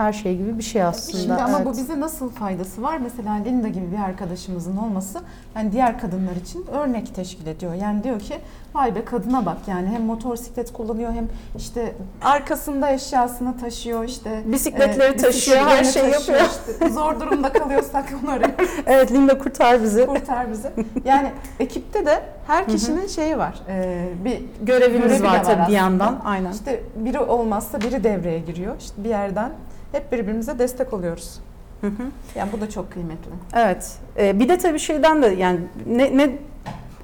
her şey gibi bir şey aslında. Şimdi ama evet. bu bize nasıl faydası var? Mesela Linda gibi bir arkadaşımızın olması yani diğer kadınlar için örnek teşkil ediyor. Yani diyor ki vay be kadına bak yani hem motosiklet kullanıyor hem işte arkasında eşyasını taşıyor işte. Bisikletleri taşıyor, her şeyi taşıyor yapıyor. işte. Zor durumda kalıyorsak onu arıyoruz. [laughs] Evet Linda kurtar bizi. Kurtar bizi. Yani ekipte de her kişinin şeyi var. Ee, bir Görevimiz görevi var tabii bir yandan. Aynen. İşte biri olmazsa biri devreye giriyor. İşte bir yerden hep birbirimize destek oluyoruz. Hı hı. Yani bu da çok kıymetli. Evet. Ee, bir de tabii şeyden de yani ne, ne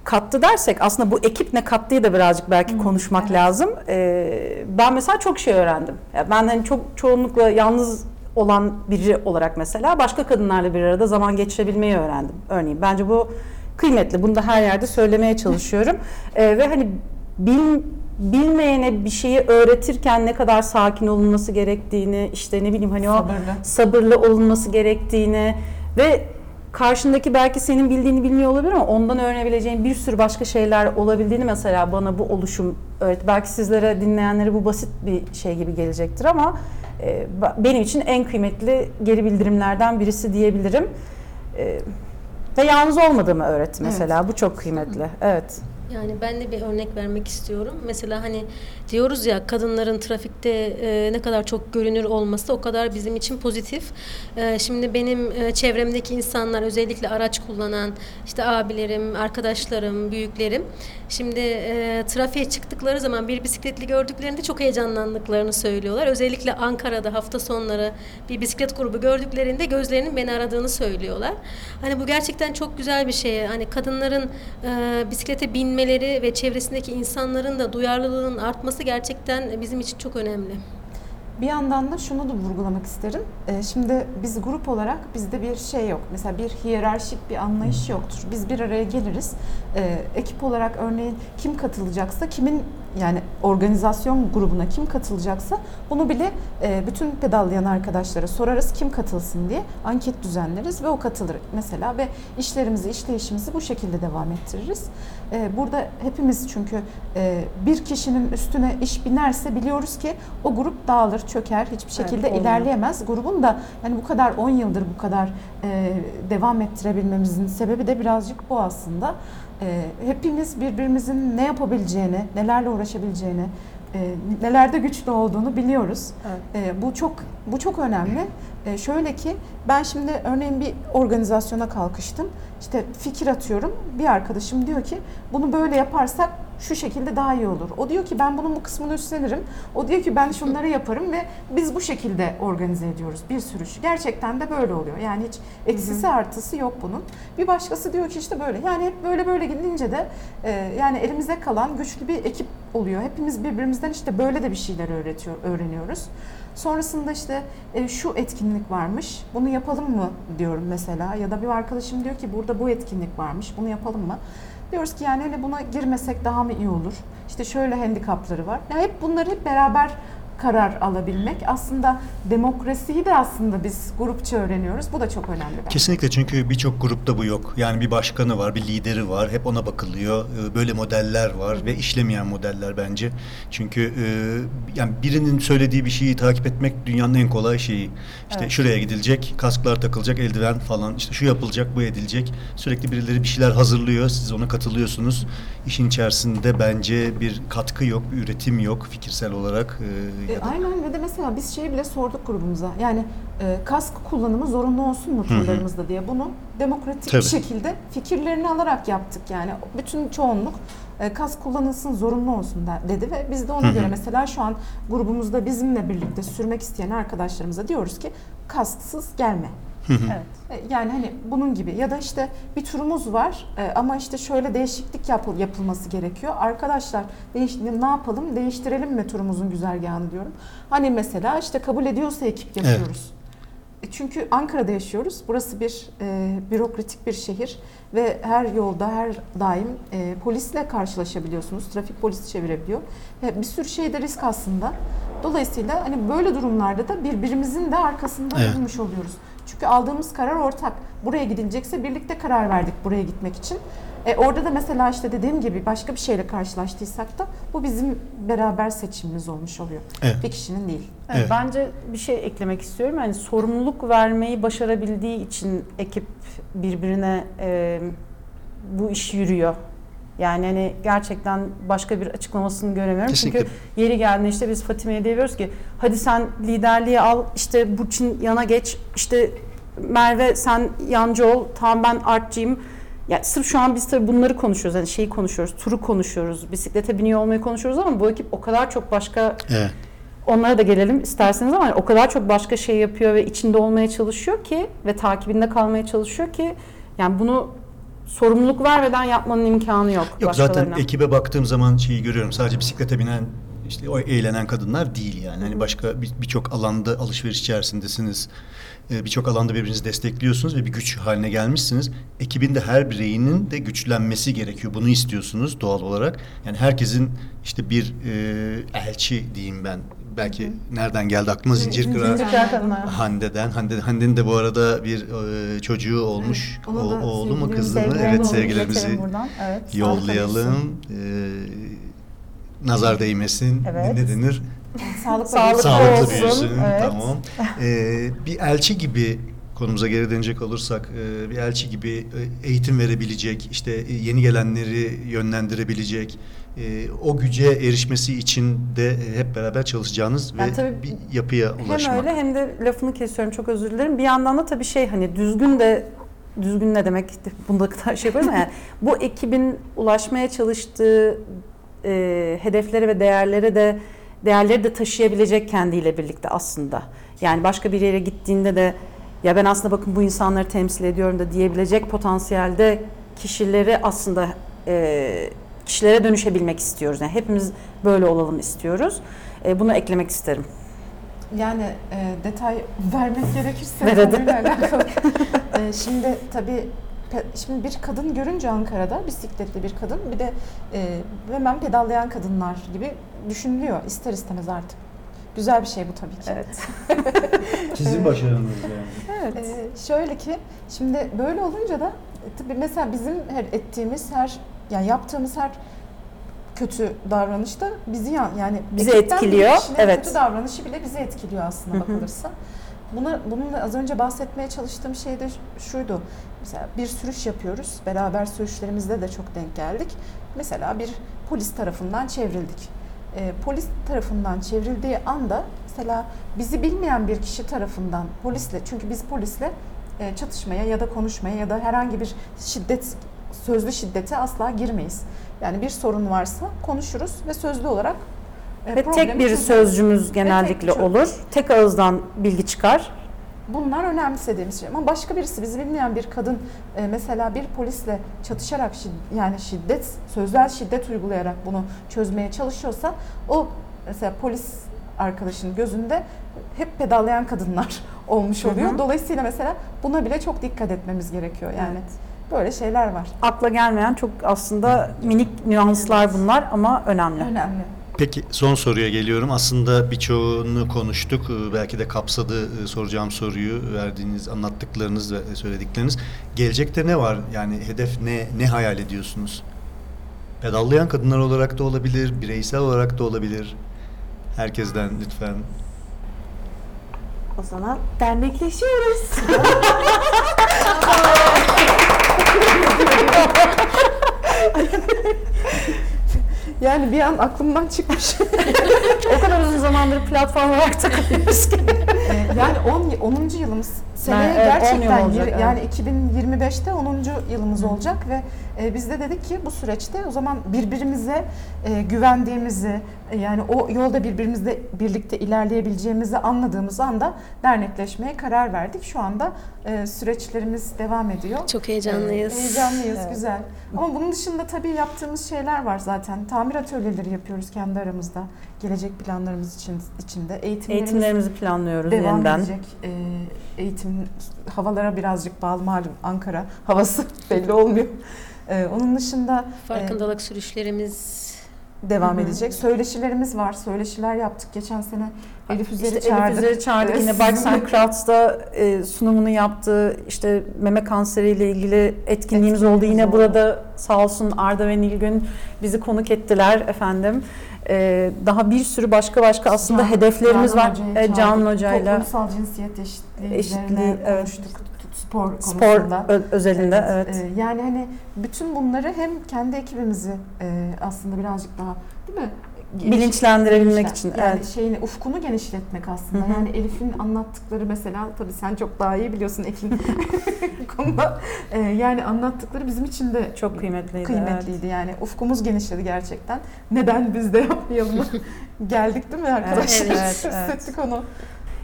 kattı dersek aslında bu ekip ne kattığı da birazcık belki Hı, konuşmak evet. lazım. Ee, ben mesela çok şey öğrendim. Ya ben hani çok çoğunlukla yalnız olan biri olarak mesela başka kadınlarla bir arada zaman geçirebilmeyi öğrendim. Örneğin bence bu kıymetli. Bunu da her yerde söylemeye çalışıyorum. [laughs] Ee, ve hani bil, bilmeyene bir şeyi öğretirken ne kadar sakin olunması gerektiğini işte ne bileyim hani o Sabırlı. sabırlı olunması gerektiğini ve karşındaki belki senin bildiğini bilmiyor olabilir ama ondan öğrenebileceğin bir sürü başka şeyler olabildiğini mesela bana bu oluşum öğretti. Belki sizlere dinleyenlere bu basit bir şey gibi gelecektir ama e, benim için en kıymetli geri bildirimlerden birisi diyebilirim. E, ve yalnız olmadığımı öğretti mesela. Bu çok kıymetli. Evet. Yani ben de bir örnek vermek istiyorum. Mesela hani diyoruz ya kadınların trafikte e, ne kadar çok görünür olması o kadar bizim için pozitif. E, şimdi benim e, çevremdeki insanlar özellikle araç kullanan işte abilerim, arkadaşlarım, büyüklerim şimdi e, trafiğe çıktıkları zaman bir bisikletli gördüklerinde çok heyecanlandıklarını söylüyorlar. Özellikle Ankara'da hafta sonları bir bisiklet grubu gördüklerinde gözlerinin beni aradığını söylüyorlar. Hani bu gerçekten çok güzel bir şey. Hani kadınların e, bisiklete binmeleri ve çevresindeki insanların da duyarlılığının artması gerçekten bizim için çok önemli. Bir yandan da şunu da vurgulamak isterim. Ee, şimdi biz grup olarak bizde bir şey yok. Mesela bir hiyerarşik bir anlayış yoktur. Biz bir araya geliriz. Ee, ekip olarak örneğin kim katılacaksa, kimin yani organizasyon grubuna kim katılacaksa bunu bile e, bütün pedallayan arkadaşlara sorarız kim katılsın diye anket düzenleriz ve o katılır mesela ve işlerimizi, işleyişimizi bu şekilde devam ettiririz. E, burada hepimiz çünkü e, bir kişinin üstüne iş binerse biliyoruz ki o grup dağılır, çöker, hiçbir şekilde olmuyor. ilerleyemez. Grubun da yani bu kadar 10 yıldır bu kadar e, devam ettirebilmemizin sebebi de birazcık bu aslında. E, hepimiz birbirimizin ne yapabileceğini, nelerle uğraşabileceğini, e, nelerde güçlü olduğunu biliyoruz. Evet. E, bu çok bu çok önemli. E, şöyle ki ben şimdi örneğin bir organizasyona kalkıştım. İşte fikir atıyorum. Bir arkadaşım diyor ki bunu böyle yaparsak şu şekilde daha iyi olur. O diyor ki ben bunun bu kısmını üstlenirim. O diyor ki ben şunları yaparım ve biz bu şekilde organize ediyoruz bir sürü iş. Gerçekten de böyle oluyor. Yani hiç eksisi artısı yok bunun. Bir başkası diyor ki işte böyle. Yani hep böyle böyle gidince de e, yani elimize kalan güçlü bir ekip oluyor. Hepimiz birbirimizden işte böyle de bir şeyler öğretiyor, öğreniyoruz. Sonrasında işte e, şu etkinlik varmış, bunu yapalım mı diyorum mesela. Ya da bir arkadaşım diyor ki burada bu etkinlik varmış, bunu yapalım mı? Diyoruz ki yani hani buna girmesek daha mı iyi olur? İşte şöyle handikapları var. Yani hep bunları hep beraber karar alabilmek. Aslında demokrasiyi de aslında biz grupça öğreniyoruz. Bu da çok önemli. bence. Kesinlikle çünkü birçok grupta bu yok. Yani bir başkanı var, bir lideri var. Hep ona bakılıyor. Ee, Böyle modeller var ve işlemeyen modeller bence. Çünkü e, yani birinin söylediği bir şeyi takip etmek dünyanın en kolay şeyi. İşte Evet. şuraya gidilecek, kasklar takılacak, eldiven falan. İşte şu yapılacak, bu edilecek. Sürekli birileri bir şeyler hazırlıyor. Siz ona katılıyorsunuz. İşin içerisinde bence bir katkı yok, bir üretim yok fikirsel olarak. e, E, ya da- aynen ve de mesela biz şeyi bile sorduk grubumuza. Yani e, kask kullanımı zorunlu olsun mu turlarımızda diye. Bunu demokratik Tabii. bir şekilde fikirlerini alarak yaptık. Yani bütün çoğunluk e, kask kullanılsın zorunlu olsun da- dedi ve biz de ona göre mesela şu an grubumuzda bizimle birlikte sürmek isteyen arkadaşlarımıza diyoruz ki kasksız gelme. Evet. E, Yani hani bunun gibi ya da işte bir turumuz var e, ama işte şöyle değişiklik yapıl yapılması gerekiyor. Arkadaşlar değiş ne yapalım? Değiştirelim mi turumuzun güzergahını diyorum. Hani mesela işte kabul ediyorsa ekip yapıyoruz. E, Çünkü Ankara'da yaşıyoruz. Burası bir e, bürokratik bir şehir ve her yolda her daim e, polisle karşılaşabiliyorsunuz. Trafik polisi çevirebiliyor. Ve bir sürü şeyde risk aslında. Dolayısıyla hani böyle durumlarda da birbirimizin de arkasında Evet. durmuş oluyoruz. Çünkü aldığımız karar ortak. Buraya gidilecekse birlikte karar verdik buraya gitmek için. E, orada da mesela işte dediğim gibi başka bir şeyle karşılaştıysak da bu bizim beraber seçimimiz olmuş oluyor. Evet. Bir kişinin değil. Evet, Evet. Bence bir şey eklemek istiyorum. Yani sorumluluk vermeyi başarabildiği için ekip birbirine e, bu iş yürüyor. Yani hani gerçekten başka bir açıklamasını göremiyorum. Kesinlikle. Çünkü yeri geldiğinde işte biz Fatime'ye diyoruz ki hadi sen liderliği al işte Burçin yana geç işte Merve sen yancı ol tamam ben artçıyım. Ya sırf şu an biz tabii bunları konuşuyoruz. Hani şeyi konuşuyoruz, turu konuşuyoruz, bisiklete biniyor olmayı konuşuyoruz ama bu ekip o kadar çok başka Evet. Onlara da gelelim isterseniz ama o kadar çok başka şey yapıyor ve içinde olmaya çalışıyor ki ve takibinde kalmaya çalışıyor ki yani bunu sorumluluk vermeden yapmanın imkanı yok. Yok zaten ekibe baktığım zaman şeyi görüyorum. Sadece bisiklete binen işte o eğlenen kadınlar değil yani. Hani başka bir- birçok alanda alışveriş içerisindesiniz. Ee, Birçok alanda birbirinizi destekliyorsunuz ve bir güç haline gelmişsiniz. Ekibin de her bireyinin de güçlenmesi gerekiyor. Bunu istiyorsunuz doğal olarak. Yani herkesin işte bir e, elçi diyeyim ben. Belki nereden geldi aklıma zincir kırar. Hande'den. Hande, Hande'nin de bu arada bir e, çocuğu olmuş. ona o, oğlu mu kızı mı? Evet sevgilerimizi. Evet. yollayalım. Ee, nazar değmesin. Evet. Ne denir? Sağlıklı, Sağlıklı Sağlıklı olsun, büyüsün. evet. Tamam. Ee, bir elçi gibi konumuza geri dönecek olursak e, bir elçi gibi e, eğitim verebilecek, işte e, yeni gelenleri yönlendirebilecek, o güce erişmesi için de hep beraber çalışacağınız Yani ve tabii bir yapıya ulaşmak. Hem öyle hem de lafını kesiyorum çok özür dilerim. Bir yandan da tabii şey hani düzgün de düzgün ne demek bunda kadar şey yapıyorum ama yani bu ekibin ulaşmaya çalıştığı e, hedeflere ve değerlere de değerleri de taşıyabilecek kendiyle birlikte aslında. Yani başka bir yere gittiğinde de ya ben aslında bakın bu insanları temsil ediyorum da diyebilecek potansiyelde kişileri aslında e, kişilere dönüşebilmek istiyoruz. Yani hepimiz böyle olalım istiyoruz. E, bunu eklemek isterim. Yani e, detay vermek gerekirse konuyla alakalı. [laughs] E, şimdi tabii şimdi bir kadın görünce Ankara'da bisikletli bir kadın bir de e, hemen pedallayan kadınlar gibi düşünülüyor ister istemez artık. Güzel bir şey bu tabii ki. Evet. [laughs] Sizin başarınız yani. Ee, şöyle ki şimdi böyle olunca da e, tabii mesela bizim her ettiğimiz her yani yaptığımız her kötü davranış da bizi yan- yani Bizi etkiliyor, evet. Kötü davranışı bile bizi etkiliyor aslında Hı hı. Buna, bununla az önce bahsetmeye çalıştığım şey de şuydu. Mesela bir sürüş yapıyoruz. Beraber sürüşlerimizde de çok denk geldik. Mesela bir polis tarafından çevrildik. Ee, polis tarafından çevrildiği anda mesela bizi bilmeyen bir kişi tarafından polisle çünkü biz polisle e, çatışmaya ya da konuşmaya ya da herhangi bir şiddet sözlü şiddete asla girmeyiz. Yani bir sorun varsa konuşuruz ve sözlü olarak e, Ve tek bir sözcümüz genellikle çözüm. olur. Tek ağızdan bilgi çıkar. Bunlar önemsediğimiz şey. Ama başka birisi bizi bilmeyen bir kadın e, mesela bir polisle çatışarak yani şiddet, sözler şiddet uygulayarak bunu çözmeye çalışıyorsa o mesela polis arkadaşının gözünde hep pedallayan kadınlar [laughs] olmuş Hı hı. oluyor. Dolayısıyla mesela buna bile çok dikkat etmemiz gerekiyor. Yani böyle şeyler var. Akla gelmeyen çok aslında minik nüanslar bunlar ama önemli. Önemli. Peki son soruya geliyorum. Aslında birçoğunu konuştuk. Ee, Belki de kapsadı e, soracağım soruyu verdiğiniz anlattıklarınız ve söyledikleriniz. Gelecekte ne var? Yani hedef ne ne hayal ediyorsunuz? Pedallayan kadınlar olarak da olabilir, bireysel olarak da olabilir. Herkesten lütfen. O zaman dernekleşiyoruz. [laughs] [laughs] Yani bir an aklımdan çıkmış. [laughs] o kadar uzun zamandır platform olarak takılıyoruz ki. Ee, yani 10 10. yılımız. Seneye Evet, 10 yıl gerçekten olacak, evet. yani 2025'te 10. yılımız olacak ve e, biz de dedik ki bu süreçte o zaman birbirimize e, güvendiğimizi, E, Yani o yolda birbirimizle birlikte ilerleyebileceğimizi anladığımız anda dernekleşmeye karar verdik. Şu anda e, süreçlerimiz devam ediyor. Çok heyecanlıyız. Ee, Heyecanlıyız, Evet. güzel. Ama bunun dışında tabii yaptığımız şeyler var zaten. Tamir atölyeleri yapıyoruz kendi aramızda. Gelecek planlarımız için içinde. Eğitimlerimiz Eğitimlerimizi planlıyoruz devam yeniden. edecek. Ee, eğitim havalara birazcık bağlı malum Ankara havası [laughs] belli olmuyor. Ee, onun dışında Farkındalık sürüşlerimiz devam Hı hı. edecek. Söyleşilerimiz var. Söyleşiler yaptık. Geçen sene Elif Üzer'i İşte çağırdık. Elif Üzer'i çağırdık. Evet, [laughs] Yine and Crafts'ta e, sunumunu yaptı. İşte meme kanseriyle ilgili etkinliğimiz oldu. Yine oldu. burada sağ olsun Arda ve Nilgün bizi konuk ettiler efendim. E, daha bir sürü başka başka aslında Can- hedeflerimiz Canan var. Hoca'yı E, çağırdık. Canan Hoca'yla Toplumsal cinsiyet eşitliği, Eşitliği, evet. konuştuk. Spor spor konusunda. ö- özelinde Evet, evet. e, yani hani bütün bunları hem kendi ekibimizi e, aslında birazcık daha değil mi? Bilinçlendirebilmek için, Yani evet. şeyini ufkunu genişletmek aslında. Hı hı. Yani Elif'in anlattıkları mesela tabii sen çok daha iyi biliyorsun [laughs] bu konuda. E, yani anlattıkları bizim için de Çok kıymetliydi. kıymetliydi. Yani ufkumuz genişledi gerçekten. Neden biz de yapmayalım? [laughs] Geldik değil mi arkadaşlar? Evet, evet, [laughs] evet. Hissettik onu.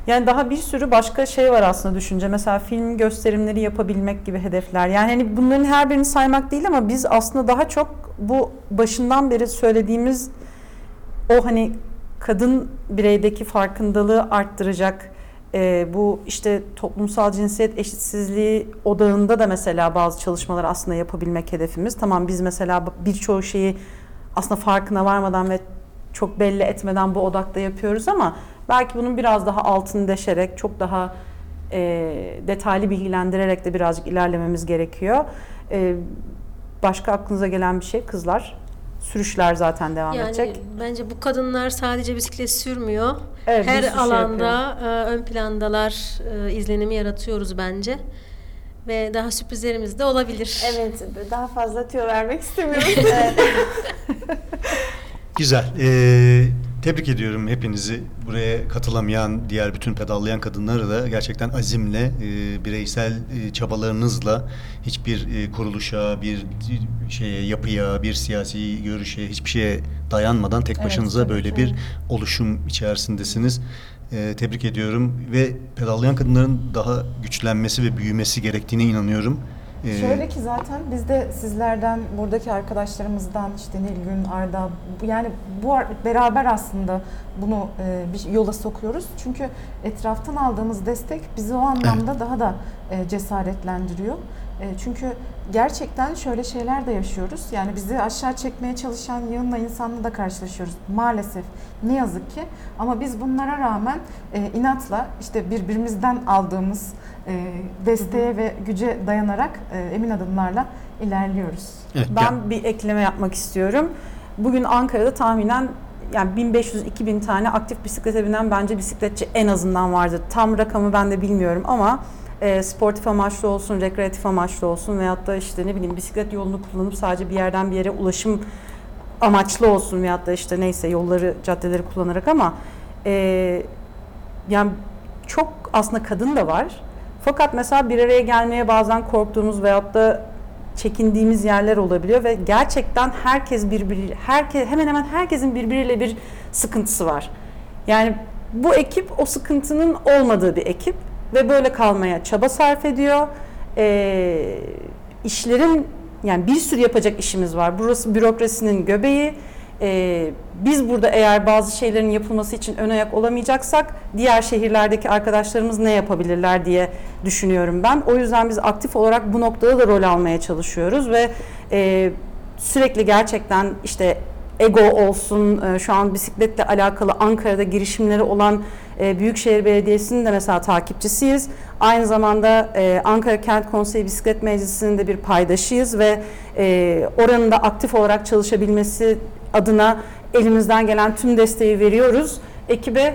Yani daha bir sürü başka şey var aslında düşünce. Mesela film gösterimleri yapabilmek gibi hedefler. Yani hani bunların her birini saymak değil ama biz aslında daha çok bu başından beri söylediğimiz o hani kadın bireydeki farkındalığı arttıracak e, bu işte toplumsal cinsiyet eşitsizliği odağında da mesela bazı çalışmalar aslında yapabilmek hedefimiz. Tamam biz mesela birçoğu şeyi aslında farkına varmadan ve çok belli etmeden bu odakta yapıyoruz ama belki bunun biraz daha altını deşerek çok daha e, detaylı bilgilendirerek de birazcık ilerlememiz gerekiyor. E, başka aklınıza gelen bir şey kızlar? Sürüşler zaten devam yani edecek. bence bu kadınlar sadece bisiklet sürmüyor. Evet, Her şey alanda e, ön plandalar e, izlenimi yaratıyoruz bence. Ve daha sürprizlerimiz de olabilir. Evet, daha fazla tüyo vermek istemiyorum. [laughs] [laughs] Güzel. Ee, tebrik ediyorum hepinizi. Buraya katılamayan diğer bütün pedallayan kadınları da gerçekten azimle, e, bireysel e, çabalarınızla hiçbir e, kuruluşa, bir şeye, yapıya, bir siyasi görüşe, hiçbir şeye dayanmadan tek Evet, başınıza tabii böyle ki. bir oluşum içerisindesiniz. Tebrik ediyorum ve pedallayan kadınların daha güçlenmesi ve büyümesi gerektiğine inanıyorum. Ee, Şöyle ki zaten biz de sizlerden, buradaki arkadaşlarımızdan işte Nilgün, Arda yani bu beraber aslında bunu e, bir yola sokuyoruz. Çünkü etraftan aldığımız destek bizi o anlamda daha da e, cesaretlendiriyor. E, çünkü gerçekten şöyle şeyler de yaşıyoruz. Yani bizi aşağı çekmeye çalışan yığınla insanla da karşılaşıyoruz maalesef. Ne yazık ki. Ama biz bunlara rağmen e, inatla işte birbirimizden aldığımız e, desteğe ve güce dayanarak emin adımlarla ilerliyoruz. evet, Ben bir ekleme yapmak istiyorum. Bugün Ankara'da tahminen yani 1500-2000 tane aktif bisiklete binen bence bisikletçi en azından vardır. Tam rakamı ben de bilmiyorum ama e, sportif amaçlı olsun, rekreatif amaçlı olsun veyahut da işte ne bileyim bisiklet yolunu kullanıp sadece bir yerden bir yere ulaşım amaçlı olsun veyahut da işte neyse yolları, caddeleri kullanarak ama e, yani çok aslında kadın da var. Fakat mesela bir araya gelmeye bazen korktuğumuz veyahut da çekindiğimiz yerler olabiliyor ve gerçekten herkes birbiri herkes hemen hemen herkesin birbiriyle bir sıkıntısı var. Yani bu ekip o sıkıntının olmadığı bir ekip ve böyle kalmaya çaba sarf ediyor. Ee, işlerin yani bir sürü yapacak işimiz var. Burası bürokrasinin göbeği. Ee, biz burada eğer bazı şeylerin yapılması için ön ayak olamayacaksak diğer şehirlerdeki arkadaşlarımız ne yapabilirler diye düşünüyorum ben. O yüzden biz aktif olarak bu noktada da rol almaya çalışıyoruz ve e, sürekli gerçekten işte Ego olsun, e, şu an bisikletle alakalı Ankara'da girişimleri olan e, Büyükşehir Belediyesi'nin de mesela takipçisiyiz. Aynı zamanda e, Ankara Kent Konseyi Bisiklet Meclisi'nin de bir paydaşıyız ve e, oranın da aktif olarak çalışabilmesi adına elimizden gelen tüm desteği veriyoruz. Ekibe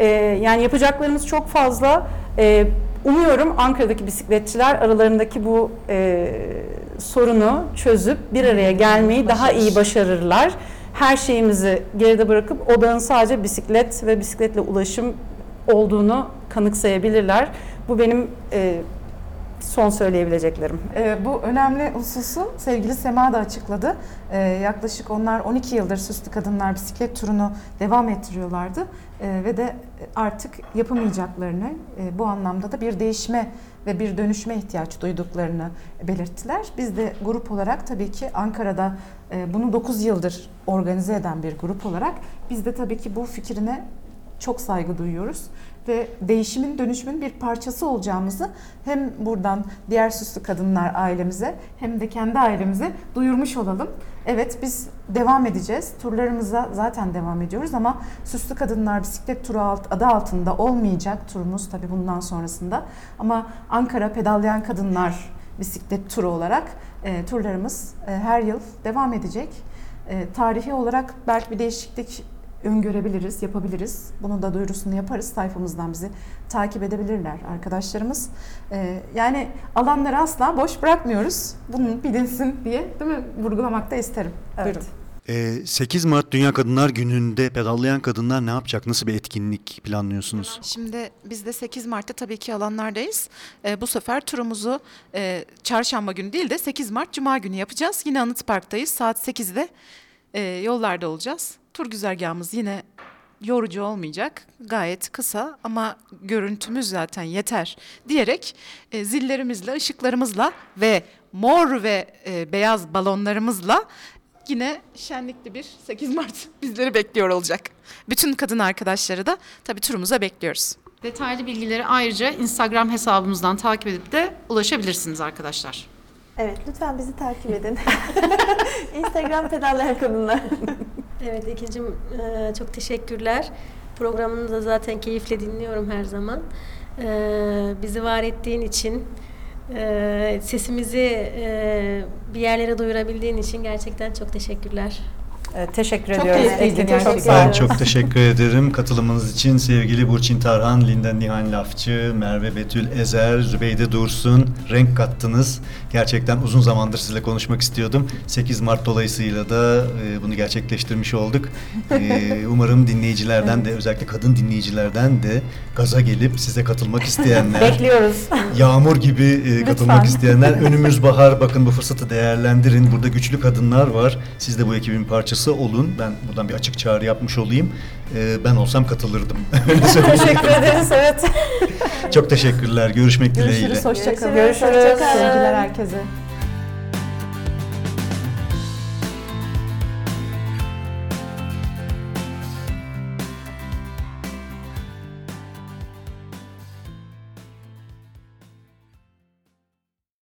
e, yani yapacaklarımız çok fazla. E, umuyorum Ankara'daki bisikletçiler aralarındaki bu e, sorunu çözüp bir araya gelmeyi daha iyi başarırlar. Her şeyimizi geride bırakıp odağın sadece bisiklet ve bisikletle ulaşım olduğunu kanıksayabilirler. Bu benim e, son söyleyebileceklerim. Ee, bu önemli hususu sevgili Sema da açıkladı. Ee, yaklaşık onlar 12 yıldır Süslü Kadınlar bisiklet turunu devam ettiriyorlardı. Ee, ve de artık yapamayacaklarını, e, bu anlamda da bir değişme ve bir dönüşme ihtiyaç duyduklarını belirttiler. Biz de grup olarak tabii ki Ankara'da e, bunu 9 yıldır organize eden bir grup olarak biz de tabii ki bu fikrine çok saygı duyuyoruz ve değişimin dönüşümün bir parçası olacağımızı hem buradan diğer süslü kadınlar ailemize hem de kendi ailemize duyurmuş olalım. Evet biz devam edeceğiz. Turlarımıza zaten devam ediyoruz ama Süslü Kadınlar Bisiklet Turu alt, adı altında olmayacak turumuz tabii bundan sonrasında. Ama Ankara Pedallayan Kadınlar Bisiklet Turu olarak e, turlarımız e, her yıl devam edecek. E, tarihi olarak belki bir değişiklik öngörebiliriz, yapabiliriz. Bunun da duyurusunu yaparız. Sayfamızdan bizi takip edebilirler arkadaşlarımız. Ee, yani alanları asla boş bırakmıyoruz. Bunun bilinsin diye değil mi? Vurgulamak da isterim. Evet. Buyurun. Ee, 8 Mart Dünya Kadınlar Günü'nde pedallayan kadınlar ne yapacak? Nasıl bir etkinlik planlıyorsunuz? Şimdi biz de 8 Mart'ta tabii ki alanlardayız. Ee, bu sefer turumuzu e, çarşamba günü değil de 8 Mart Cuma günü yapacağız. Yine Anıt Park'tayız. Saat 8'de e, yollarda olacağız. Tur güzergahımız yine yorucu olmayacak. Gayet kısa ama görüntümüz zaten yeter diyerek e, zillerimizle, ışıklarımızla ve mor ve e, beyaz balonlarımızla yine şenlikli bir 8 Mart [laughs] bizleri bekliyor olacak. Bütün kadın arkadaşları da tabii turumuza bekliyoruz. Detaylı bilgileri ayrıca Instagram hesabımızdan takip edip de ulaşabilirsiniz arkadaşlar. Evet, lütfen bizi takip edin. [laughs] Instagram pedallayan kadınlar. [laughs] Evet Ekin'cim e, çok teşekkürler. Programını da zaten keyifle dinliyorum her zaman. E, bizi var ettiğin için, e, sesimizi bir yerlere duyurabildiğin için gerçekten çok teşekkürler. Evet, teşekkür Çok ediyoruz. keyifliydi gerçekten. Çok sağ Ben çok teşekkür ederim katılımınız için sevgili Burçin Tarhan, Linda Nihan Lafçı, Merve Betül Ezer, Zübeyde Dursun renk kattınız. Gerçekten uzun zamandır sizinle konuşmak istiyordum. 8 Mart dolayısıyla da e, bunu gerçekleştirmiş olduk. E, [laughs] umarım dinleyicilerden de özellikle kadın dinleyicilerden de gaza gelip size katılmak isteyenler Bekliyoruz. Yağmur gibi e, katılmak Lütfen. isteyenler önümüz bahar bakın bu fırsatı değerlendirin. Burada güçlü kadınlar var. Siz de bu ekibin parçası olun. Ben buradan bir açık çağrı yapmış olayım. E, ben olsam katılırdım. [laughs] [laughs] Teşekkür ederiz. Evet. Çok teşekkürler. Görüşmek dileğiyle. Görüşürüz, hoşçakalın. Görüşürüz, Görüşürüz. hoşça kalın. Sevgiler herkese.